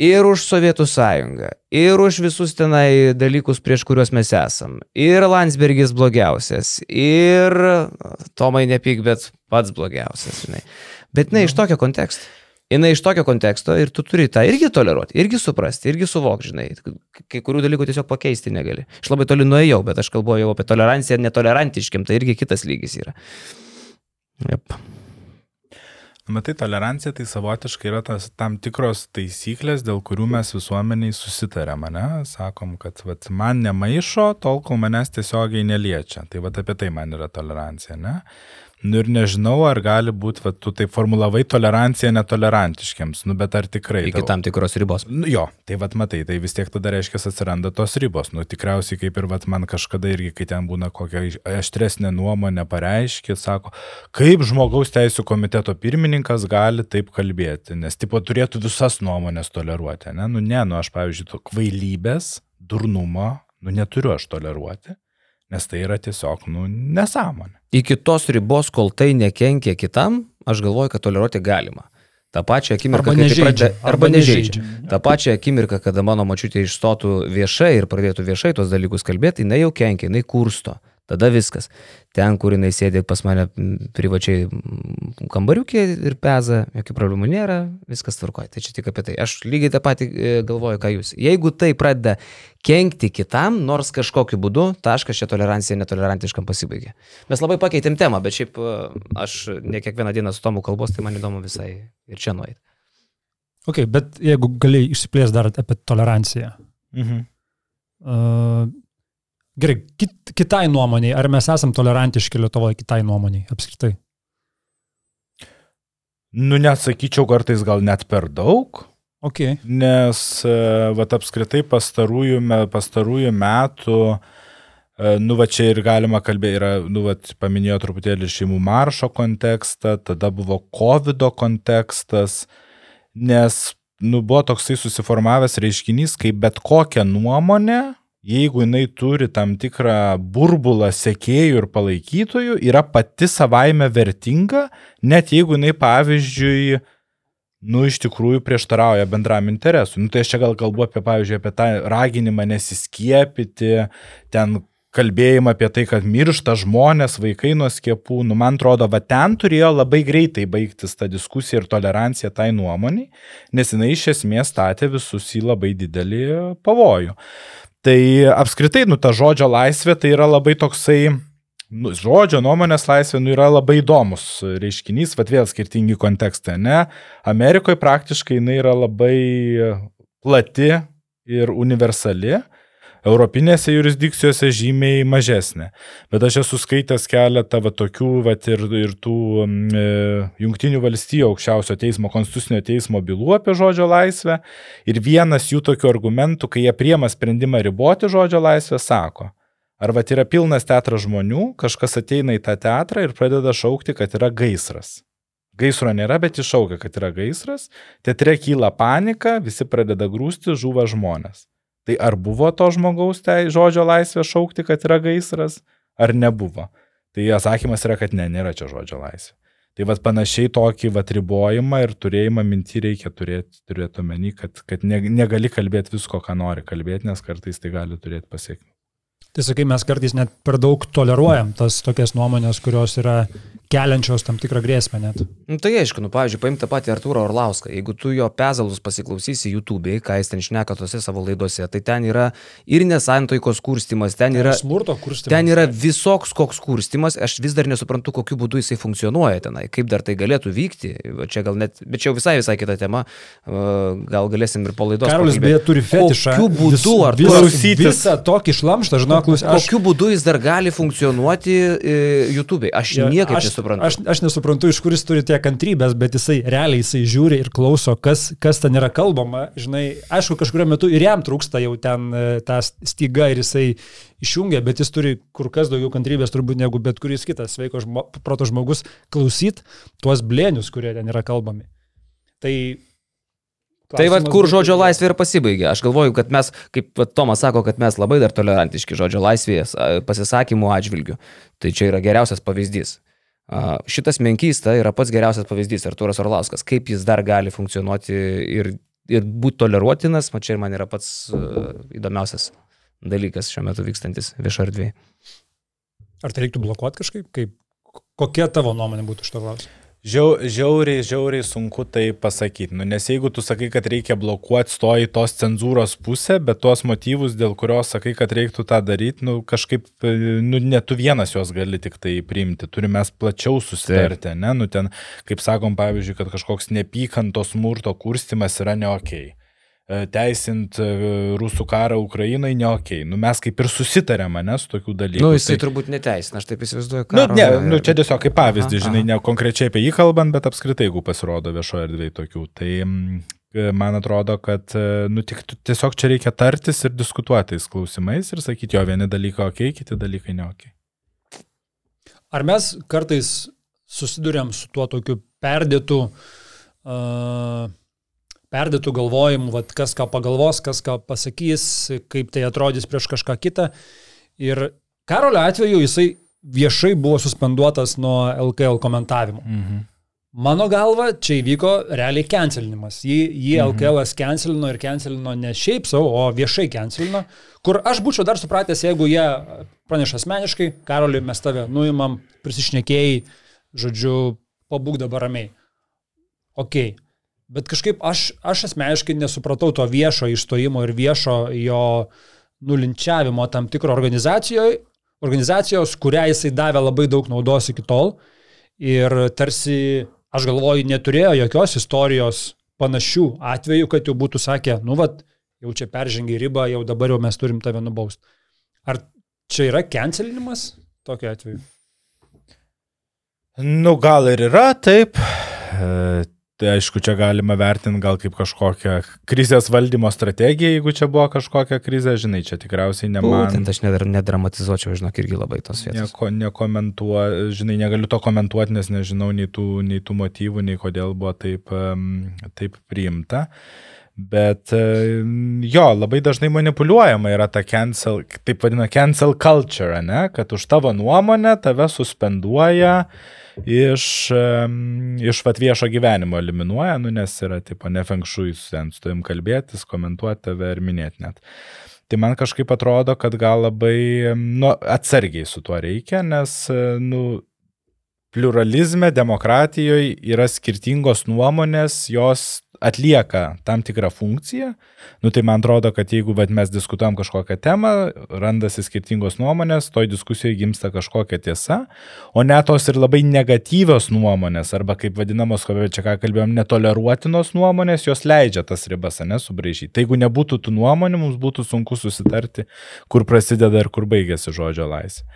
Ir už Sovietų sąjungą, ir už visus tenai dalykus, prieš kuriuos mes esam. Ir Landsbergis blogiausias, ir Tomai nepyk, bet pats blogiausias, žinai. Bet jinai iš tokio konteksto. Jinai iš tokio konteksto ir tu turi tą irgi toleruoti, irgi suprasti, irgi suvokti, žinai. Kai kurių dalykų tiesiog pakeisti negali. Aš labai toli nuėjau, bet aš kalbu jau apie toleranciją netolerantiškiam, tai irgi kitas lygis yra. Yep. Matai, tolerancija tai savotiškai yra tas tam tikros taisyklės, dėl kurių mes visuomeniai susitarėm, ne? Sakom, kad vat, man nemaišo, tol kol manęs tiesiogiai neliečia. Tai vat apie tai man yra tolerancija, ne? Nu ir nežinau, ar gali būti, va, tu taip formulavai toleranciją netolerantiškiams, nu bet ar tikrai. Iki tam tikros ribos. Nu, jo, tai vad matai, tai vis tiek tada reiškia atsiranda tos ribos. Nu tikriausiai kaip ir vad man kažkada irgi, kai ten būna kokia aštresnė nuomonė pareiškė, sako, kaip žmogaus teisų komiteto pirmininkas gali taip kalbėti, nes tipo turėtų visas nuomonės toleruoti, ne? Nu ne, nu aš pavyzdžiui, to kvailybės, durnumo, nu neturiu aš toleruoti nes tai yra tiesiog, nu, nesąmonė. Iki tos ribos, kol tai nekenkia kitam, aš galvoju, kad toleruoti galima. Ta pačia akimirka, Arba tai nežeidžia, pradeda, arba arba nežeidžia. nežeidžia. Ta pačia akimirka, kada mano mačiutė išstotų viešai ir pradėtų viešai tos dalykus kalbėti, jinai jau kenkia, jinai kursto. Tada viskas. Ten, kur jinai sėdė pas mane privačiai m, kambariukė ir peza, jokių problemų nėra, viskas tvarkoja. Tai čia tik apie tai. Aš lygiai tą patį e, galvoju, ką jūs. Jeigu tai pradeda kenkti kitam, nors kažkokiu būdu, taškas čia tolerancija netolerantiškam pasibaigė. Mes labai pakeitėm temą, bet šiaip e, aš ne kiekvieną dieną su tomu kalbos, tai man įdomu visai ir čia nueiti. Ok, bet jeigu gali išsiplės dar apie toleranciją. Mhm. Uh, gerai, kit, kitai nuomoniai, ar mes esam tolerantiški Lietuvoje kitai nuomoniai apskritai? Nu, nesakyčiau kartais gal net per daug, Ok, nes, e, vat apskritai pastarųjų, pastarųjų metų, e, nu, va čia ir galima kalbėti, yra, nu, va, paminėjo truputėlį šeimų maršo kontekstą, tada buvo COVID kontekstas, nes, nu, buvo toksai susiformavęs reiškinys, kai bet kokią nuomonę, jeigu jinai turi tam tikrą burbulą sekėjų ir palaikytojų, yra pati savaime vertinga, net jeigu jinai, pavyzdžiui, nu, iš tikrųjų prieštarauja bendram interesui. Nu, tai aš čia gal kalbu apie, pavyzdžiui, apie tą raginimą nesiskiepyti, ten kalbėjimą apie tai, kad miršta žmonės, vaikai nuo skiepų. Nu, man atrodo, va ten turėjo labai greitai baigtis ta diskusija ir tolerancija tai nuomonį, nes jinai iš esmės statė visus į labai didelį pavojų. Tai apskritai, nu, ta žodžio laisvė tai yra labai toksai nu, žodžio nuomonės laisvė nu, yra labai įdomus reiškinys, vad vėl skirtingi kontekstai, ne? Amerikoje praktiškai jinai yra labai plati ir universali, europinėse jurisdikcijose žymiai mažesnė. Bet aš esu skaitęs keletą va, tokių va, ir, ir tų mm, e, jungtinių valstybių aukščiausio teismo, konstitucinio teismo bylų apie žodžio laisvę. Ir vienas jų tokių argumentų, kai jie priema sprendimą riboti žodžio laisvę, sako, Ar va yra pilnas teatras žmonių, kažkas ateina į tą teatrą ir pradeda šaukti, kad yra gaisras. Gaisro nėra, bet iššaukia, kad yra gaisras, teatre kyla panika, visi pradeda grūsti, žuva žmonės. Tai ar buvo to žmogaus tai žodžio laisvė šaukti, kad yra gaisras, ar nebuvo? Tai atsakymas yra, kad ne, nėra čia žodžio laisvė. Tai vad panašiai tokį vad ribojimą ir turėjimą minti reikia turėti, turėti omeny, kad, kad ne, negali kalbėti visko, ką nori kalbėti, nes kartais tai gali turėti pasiekti. Tai sakai, mes kartais net per daug toleruojam tas tokias nuomonės, kurios yra keliančios tam tikrą grėsmę net. Nu, tai aišku, nu, pavyzdžiui, paimti tą patį Artūrą Orlauską. Jeigu tu jo pezalus pasiklausysi YouTube'ai, ką jis ten šneka tose savo laidose, tai ten yra ir nesantoikos kurstimas, ten yra, smurto kurstimas. ten yra visoks koks kurstimas. Aš vis dar nesuprantu, kokiu būdu jisai funkcionuoja tenai, kaip dar tai galėtų vykti. Čia gal net, bet čia jau visai visai kita tema. Gal galėsim ir po laidos. Karolis beje turi fetišą. Kokiu būdu, ar tu- vis, visą tokį šlamštą, žinok, klausyk, aš, Kokiu būdu jis dar gali funkcionuoti uh, YouTube'ai? Aš Jo, niekaip aš, nesuprantu. Aš, aš nesuprantu, iš kur jis turi tiek kantrybės, bet jisai realiai jisai žiūri ir klauso, kas, kas ten yra kalbama. Žinai, aišku, kažkurio metu ir jam trūksta jau ten e, tą stygą ir jisai išjungia, bet jis turi kur kas daugiau kantrybės turbūt negu bet kuris kitas sveiko žmo, proto žmogus klausyt tuos blėnius, kurie ten yra kalbami. Tai... Tai vad, kur žodžio laisvė ir pasibaigia. Aš galvoju, kad mes, kaip vat Tomas sako, kad mes labai dar tolerantiški žodžio laisvės pasisakymų atžvilgių. Tai čia yra geriausias pavyzdys. Šitas menkysta yra pats geriausias pavyzdys, Arturas Orlauskas. Kaip jis dar gali funkcionuoti ir, ir būti toleruotinas, man čia ir man yra pats įdomiausias dalykas šiuo metu vykstantis viešo erdvėje. Ar tai reiktų blokuoti kažkaip? Kaip, kokia tavo nuomonė būtų iš to klausimą? Žiau, žiauriai, žiauriai sunku tai pasakyti. Nu, nes jeigu tu sakai, kad reikia blokuoti, stoji tos cenzūros pusę, bet tuos motyvus, dėl kurios sakai, kad reiktų tą daryti, nu, kažkaip, nu, ne tu vienas juos gali tik tai priimti. Turime mes plačiau susitarti, ne? Nu, ten, kaip sakom, pavyzdžiui, kad kažkoks nepykantos smurto kurstimas yra neokiai. E, teisint e, rusų karą Ukrainai, ne ok. Nu, mes kaip ir susitarėm, ne, su tokių dalykų. Na, nu, jisai tai... turbūt neteisina, aš taip įsivaizduoju, kad... Nu, ne, nu, čia tiesiog kaip pavyzdį, aha, žinai, aha. ne konkrečiai apie jį kalbant, bet apskritai, jeigu pasirodo viešoje erdvėje tokių. Tai e, man atrodo, kad nu, tik, tiesiog čia reikia tartis ir diskutuoti tais klausimais ir sakyti, jo, vieni dalykai ok, kiti dalykai ne ok. Ar mes kartais susidurėm su tuo tokiu perdėtu uh, perdėtų galvojimų, vat, kas ką pagalvos, kas ką pasakys, kaip tai atrodys prieš kažką kitą. Ir Karolio atveju jisai viešai buvo suspenduotas nuo LKL komentavimo. Mhm. Mano galva, čia įvyko realiai cancelinimas. Jį, jį mhm. LKL cancelino ir cancelino ne šiaip savo, o viešai cancelino, kur aš būčiau dar supratęs, jeigu jie praneša asmeniškai, Karoliui mes tave nuimam, prisišnekėjai, žodžiu, pabūk dabar ramiai. Ok, Bet kažkaip aš, aš asmeniškai nesupratau to viešo išstojimo ir viešo jo nulinčiavimo tam tikro organizacijoje, organizacijos, kurią jisai davė labai daug naudos iki tol. Ir tarsi, aš galvoju, neturėjo jokios istorijos panašių atvejų, kad jau būtų sakę, nu vad, jau čia peržengiai ribą, jau dabar jau mes turim tave nubausti. Ar čia yra cancelinimas tokiu atveju? Nu, gal ir yra, taip. Tai aišku, čia galima vertinti gal kaip kažkokią krizės valdymo strategiją, jeigu čia buvo kažkokia krizė, žinai, čia tikriausiai ne man. Būtent aš nedar, nedramatizuočiau, žinok, irgi labai tos vietos. Nieko nekomentuoju, žinai, negaliu to komentuoti, nes nežinau nei tų, nei tų motyvų, nei kodėl buvo taip, taip priimta. Bet jo, labai dažnai manipuliuojama yra ta cancel, taip vadina cancel culture, ne? kad už tavo nuomonę tave suspenduoja. Mm iš, iš vat viešo gyvenimo eliminuoja, nu, nes yra, tipo, nefengšui tavim kalbėtis, komentuoti tave ir minėti net. Tai man kažkaip atrodo, kad gal labai nu, atsargiai su tuo reikia, nes nu, pluralizme, demokratijoje yra skirtingos nuomonės, jos atlieka tam tikrą funkciją, nu tai man atrodo, kad jeigu vat, mes diskutuojam kažkokią temą, randasi skirtingos nuomonės, toj diskusijoje gimsta kažkokia tiesa, o net tos ir labai negatyvios nuomonės, arba kaip vadinamos, čia ką kalbėjom, netoleruotinos nuomonės, jos leidžia tas ribas, ne, subraižyti. Tai jeigu nebūtų tų nuomonių, mums būtų sunku susitarti, kur prasideda ir kur baigėsi žodžio laisvė.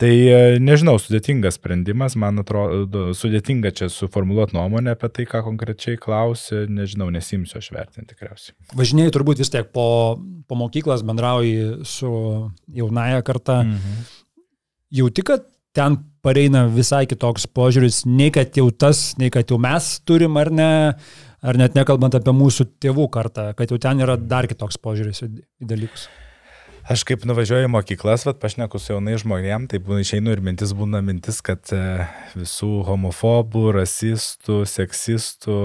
Tai e, nežinau, sudėtingas sprendimas, man atrodo, sudėtinga čia suformuoluoti nuomonę apie tai, ką konkrečiai klausi, nežinau, nesimsiu aš vertinti tikriausiai. Važinėjai turbūt vis tiek po, po mokyklas, bendrauji su jaunaja karta. Mhm. Jauti, kad ten pareina visai kitoks požiūris, nei kad jau tas, nei kad jau mes turim ar ne, ar net nekalbant apie mūsų tėvų kartą, kad jau ten yra dar kitoks požiūris į dalykus. Aš kaip nuvažiuoju į mokyklas, vad pašneku su jaunai žmonėm, tai būna išeinu ir mintis būna mintis, kad e, visų homofobų, rasistų, seksistų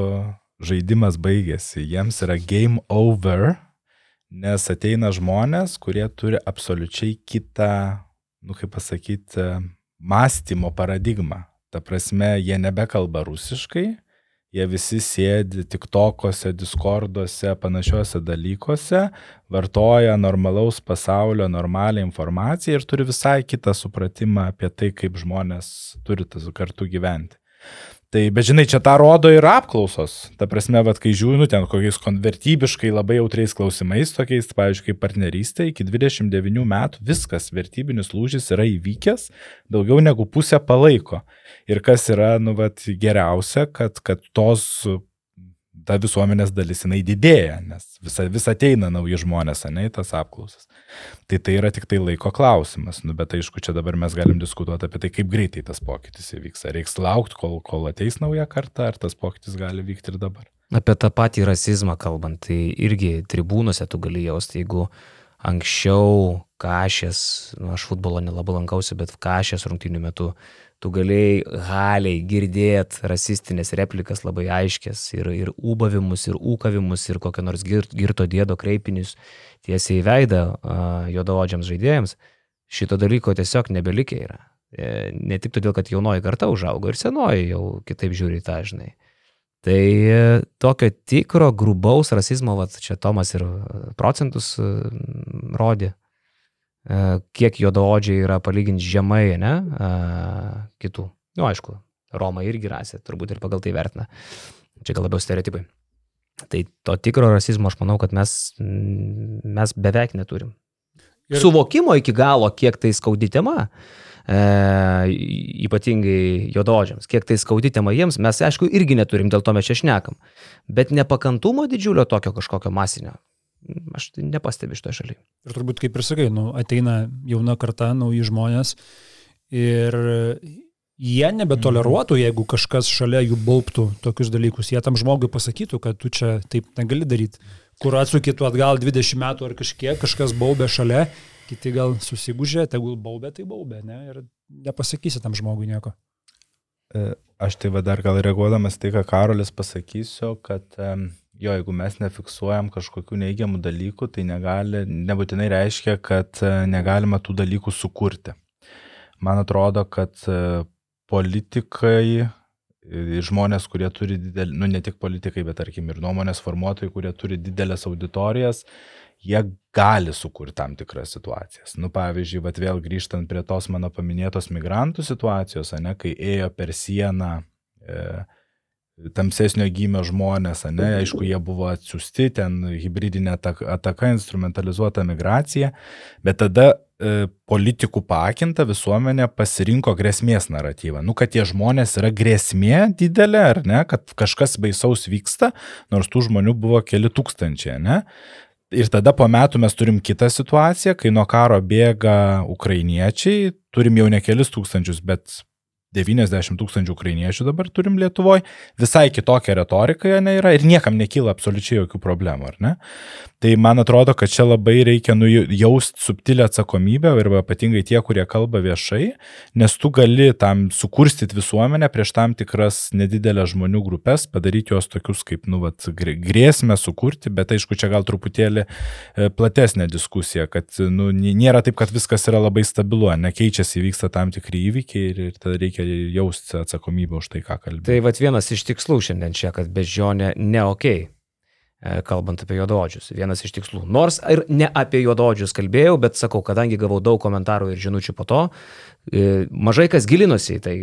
žaidimas baigėsi. Jiems yra game over, nes ateina žmonės, kurie turi absoliučiai kitą, nu kaip pasakyti, e, mąstymo paradigmą. Ta prasme, jie nebekalba rusiškai, jie visi sėdi tik tokose, diskorduose, panašiuose dalykuose, vartoja normalaus pasaulio normalią informaciją ir turi visai kitą supratimą apie tai, kaip žmonės turi tas kartu gyventi. Tai, bet žinai, čia tą rodo ir apklausos. Ta prasme, vad, kai žiūriu, nu, ten kokiais konvertybiškai labai jautriais klausimais, tokiais, pavyzdžiui, kaip partnerystė, iki 29 metų viskas, vertybinis lūžis yra įvykęs, daugiau negu pusė palaiko. Ir kas yra, nu, vat, geriausia, kad, kad tos ta visuomenės dalis jinai didėja, nes vis, vis ateina nauji žmonės, ne, tas apklausas. Tai tai yra tik tai laiko klausimas, nu, bet aišku, čia dabar mes galim diskutuoti apie tai, kaip greitai tas pokytis įvyks. Ar reiks laukti, kol, kol ateis nauja karta, ar tas pokytis gali vykti ir dabar. Apie tą patį rasizmą kalbant, tai irgi tribūnose tu gali jausti, jeigu anksčiau kažės, nu, aš futbolo nelabai lankausi, bet kažės rungtynių metu tu galėjai haliai girdėt rasistinės replikas labai aiškės ir, ir ūbavimus, ir ūkavimus, ir kokią nors girt, girto dėdo kreipinius tiesiai į veidą juodaodžiams žaidėjams, šito dalyko tiesiog nebelikė yra. E, ne tik todėl, kad jaunoji karta užaugo ir senoji jau kitaip žiūri tą, žinai. Tai e, tokio tikro grubaus rasizmo, va, čia Tomas ir procentus rodė, kiek juodaodžiai yra palyginti žemai, ne, kitų. Na, nu, aišku, Roma irgi rasė, turbūt ir pagal tai vertina. Čia gal labiau stereotipai. Tai to tikro rasizmo aš manau, kad mes, mes beveik neturim. Ir... Suvokimo iki galo, kiek tai skaudi tema, e, ypatingai jododžiams, kiek tai skaudi tema jiems, mes aišku irgi neturim, dėl to mes čia šnekam. Bet nepakantumo didžiulio tokio kažkokio masinio, aš tai nepastebiu šitoje šalyje. Ir turbūt, kaip ir sakai, nu, ateina jauna karta, nauji žmonės ir jie nebetoleruotų, jeigu kažkas šalia jų bauptų tokius dalykus. Jie tam žmogui pasakytų, kad tu čia taip negali daryti. Kur atsukėtų atgal 20 metų ar kažkiek, kažkas baubė šalia, kiti gal susigūžė, tegul baubė, tai baubė, ne? Ir nepasakysi tam žmogui nieko. E, aš tai va dar gal reaguodamas tai, ką Karolis pasakysiu, kad jo, jeigu mes nefiksuojam kažkokių neigiamų dalykų, tai negali, nebūtinai reiškia, kad e, negalima tų dalykų sukurti. Man atrodo, kad e, politikai, žmonės, kurie turi didelį, nu ne tik politikai, bet tarkim ir nuomonės formuotojai, kurie turi didelės auditorijas, jie gali sukurti tam tikras situacijas. Nu, pavyzdžiui, vat vėl grįžtant prie tos mano paminėtos migrantų situacijos, ne, kai ėjo per sieną e, tamsesnio gymio žmonės, ne, aišku, jie buvo atsiusti, ten hybridinė ataka, ataka instrumentalizuota migracija, bet tada e, politikų pakinta visuomenė pasirinko grėsmės naratyvą. Nu, kad tie žmonės yra grėsmė didelė, ar ne, kad kažkas baisaus vyksta, nors tų žmonių buvo keli tūkstančiai, ne. Ir tada po metų mes turim kitą situaciją, kai nuo karo bėga ukrainiečiai, turim jau ne kelis tūkstančius, bet 90 tūkstančių ukrainiečių dabar turim Lietuvoje, visai kitokia retorika jo nėra ir niekam nekyla absoliučiai jokių problemų, ar ne? Tai man atrodo, kad čia labai reikia nujausti subtilę atsakomybę ir ypatingai tie, kurie kalba viešai, nes tu gali tam sukurstyti visuomenę prieš tam tikras nedidelės žmonių grupės, padaryti juos tokius kaip, nu, vat, grėsmę sukurti, bet aišku, čia gal truputėlį e, platesnė diskusija, kad, nu, nėra taip, kad viskas yra labai stabilu, nekeičiasi, vyksta tam tikri įvykiai ir, ir tada reikia jausti atsakomybę už tai, ką kalbėjai. Tai vad vienas iš tikslų šiandien čia, kad bežionė ne ok, e, kalbant apie juododžius. Vienas iš tikslų. Nors ir ne apie juododžius kalbėjau, bet sakau, kadangi gavau daug komentarų ir žinučių po to, e, mažai kas gilinosi tai,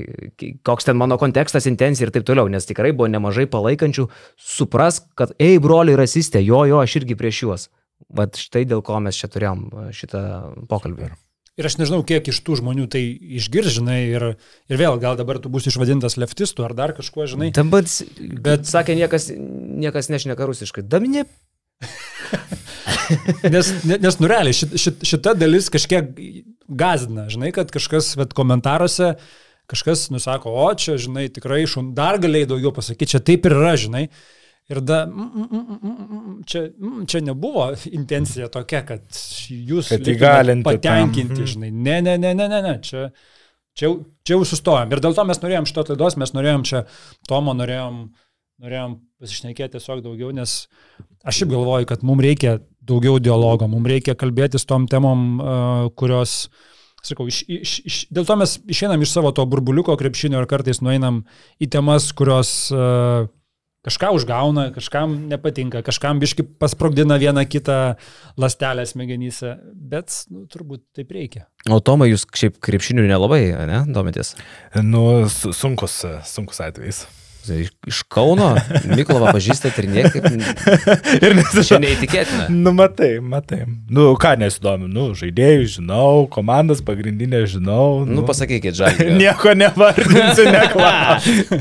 koks ten mano kontekstas, intencija ir taip toliau, nes tikrai buvo nemažai palaikančių, supras, kad, ei, broliai rasistė, jo, jo, aš irgi prieš juos. Vat štai dėl ko mes čia turėjom e, šitą pokalbį. Ir aš nežinau, kiek iš tų žmonių tai išgirs, žinai, ir, ir vėl, gal dabar tu būsi išvadintas leftistu ar dar kažkuo, žinai. Tam bet, sakė, niekas, niekas nešneka rusiškai. Daminė. nes, nes nurealiai, šit, šit, šita dalis kažkiek gazina, žinai, kad kažkas, bet komentaruose kažkas nusako, o čia, žinai, tikrai šun, dar galėjai daugiau pasakyti, čia taip ir yra, žinai. Ir da, mm, mm, mm, čia, čia nebuvo intencija tokia, kad jūs kad patenkinti, tam. žinai. Ne, ne, ne, ne, ne, ne. Čia, čia, čia jau sustojom. Ir dėl to mes norėjom šito laidos, mes norėjom čia, Tomo norėjom, norėjom pasišnekėti tiesiog daugiau, nes aš šiaip galvoju, kad mums reikia daugiau dialogo, mums reikia kalbėti su tom temom, kurios, sakau, iš, iš, iš, dėl to mes išeinam iš savo to burbuliuko krepšinio ir kartais nueinam į temas, kurios uh, Kažką užgauna, kažkam nepatinka, kažkam biški pasprogdina vieną kitą lastelę smegenyse, bet nu, turbūt taip reikia. O Tomai, jūs šiaip krepšinių nelabai, ne, domitės? Nu, sunkus, sunkus atvejs. Iš Kauno, Mykolovą pažįstate ir niekaip. ir nes čia neįtikėtina. Nu, matai, matai. Nu, ką nesidomi, nu, žaidėjų žinau, komandas pagrindinė žinau. Nu, nu pasakykit, žaidėjai. Nieko nevardinsiu, neklausiu.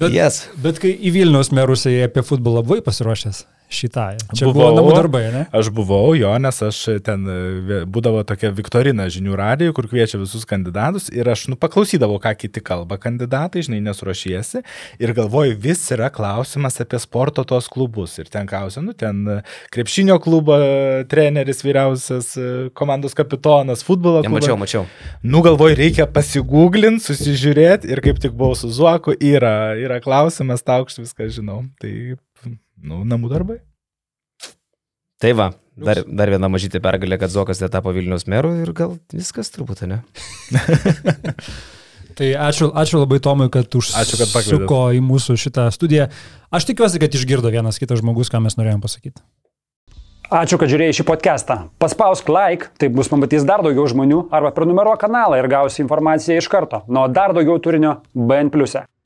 Bet, yes. bet kai į Vilnius merus apie futbolą buvai pasiruošęs? Šitą. Čia buvau, buvo namų darbai, ne? Aš buvau jo, nes aš ten e, būdavo tokia Viktorina žinių radijo, kur kviečia visus kandidatus ir aš nu, paklausydavau, ką kiti kalba kandidatai, žinai, nesuruošiesi ir galvoju, vis yra klausimas apie sporto tos klubus. Ir ten klausia, nu, ten e, krepšinio klubo e, treneris, vyriausias komandos kapitonas, futbolo klubo. Mačiau, mačiau. Nu, galvoju, reikia pasigūglinti, susižiūrėti ir kaip tik buvau su Zuoku, yra, yra klausimas, taukšt viską žinau. Tai Nu, namų darbai. Tai va, dar, dar viena mažytė pergalė, kad Zokas netapo Vilnius meru ir gal viskas turbūt, ne? tai ačiū, ačiū labai Tomui, kad užsuko į mūsų šitą studiją. Aš tikiuosi, kad išgirdo vienas kitas žmogus, ką mes norėjom pasakyti. Ačiū, kad žiūrėjai šį podcastą. Paspausk like, taip bus pamatys dar daugiau žmonių, arba prenumeruok kanalą ir gausi informaciją iš karto. Nuo dar daugiau turinio BN ⁇. E.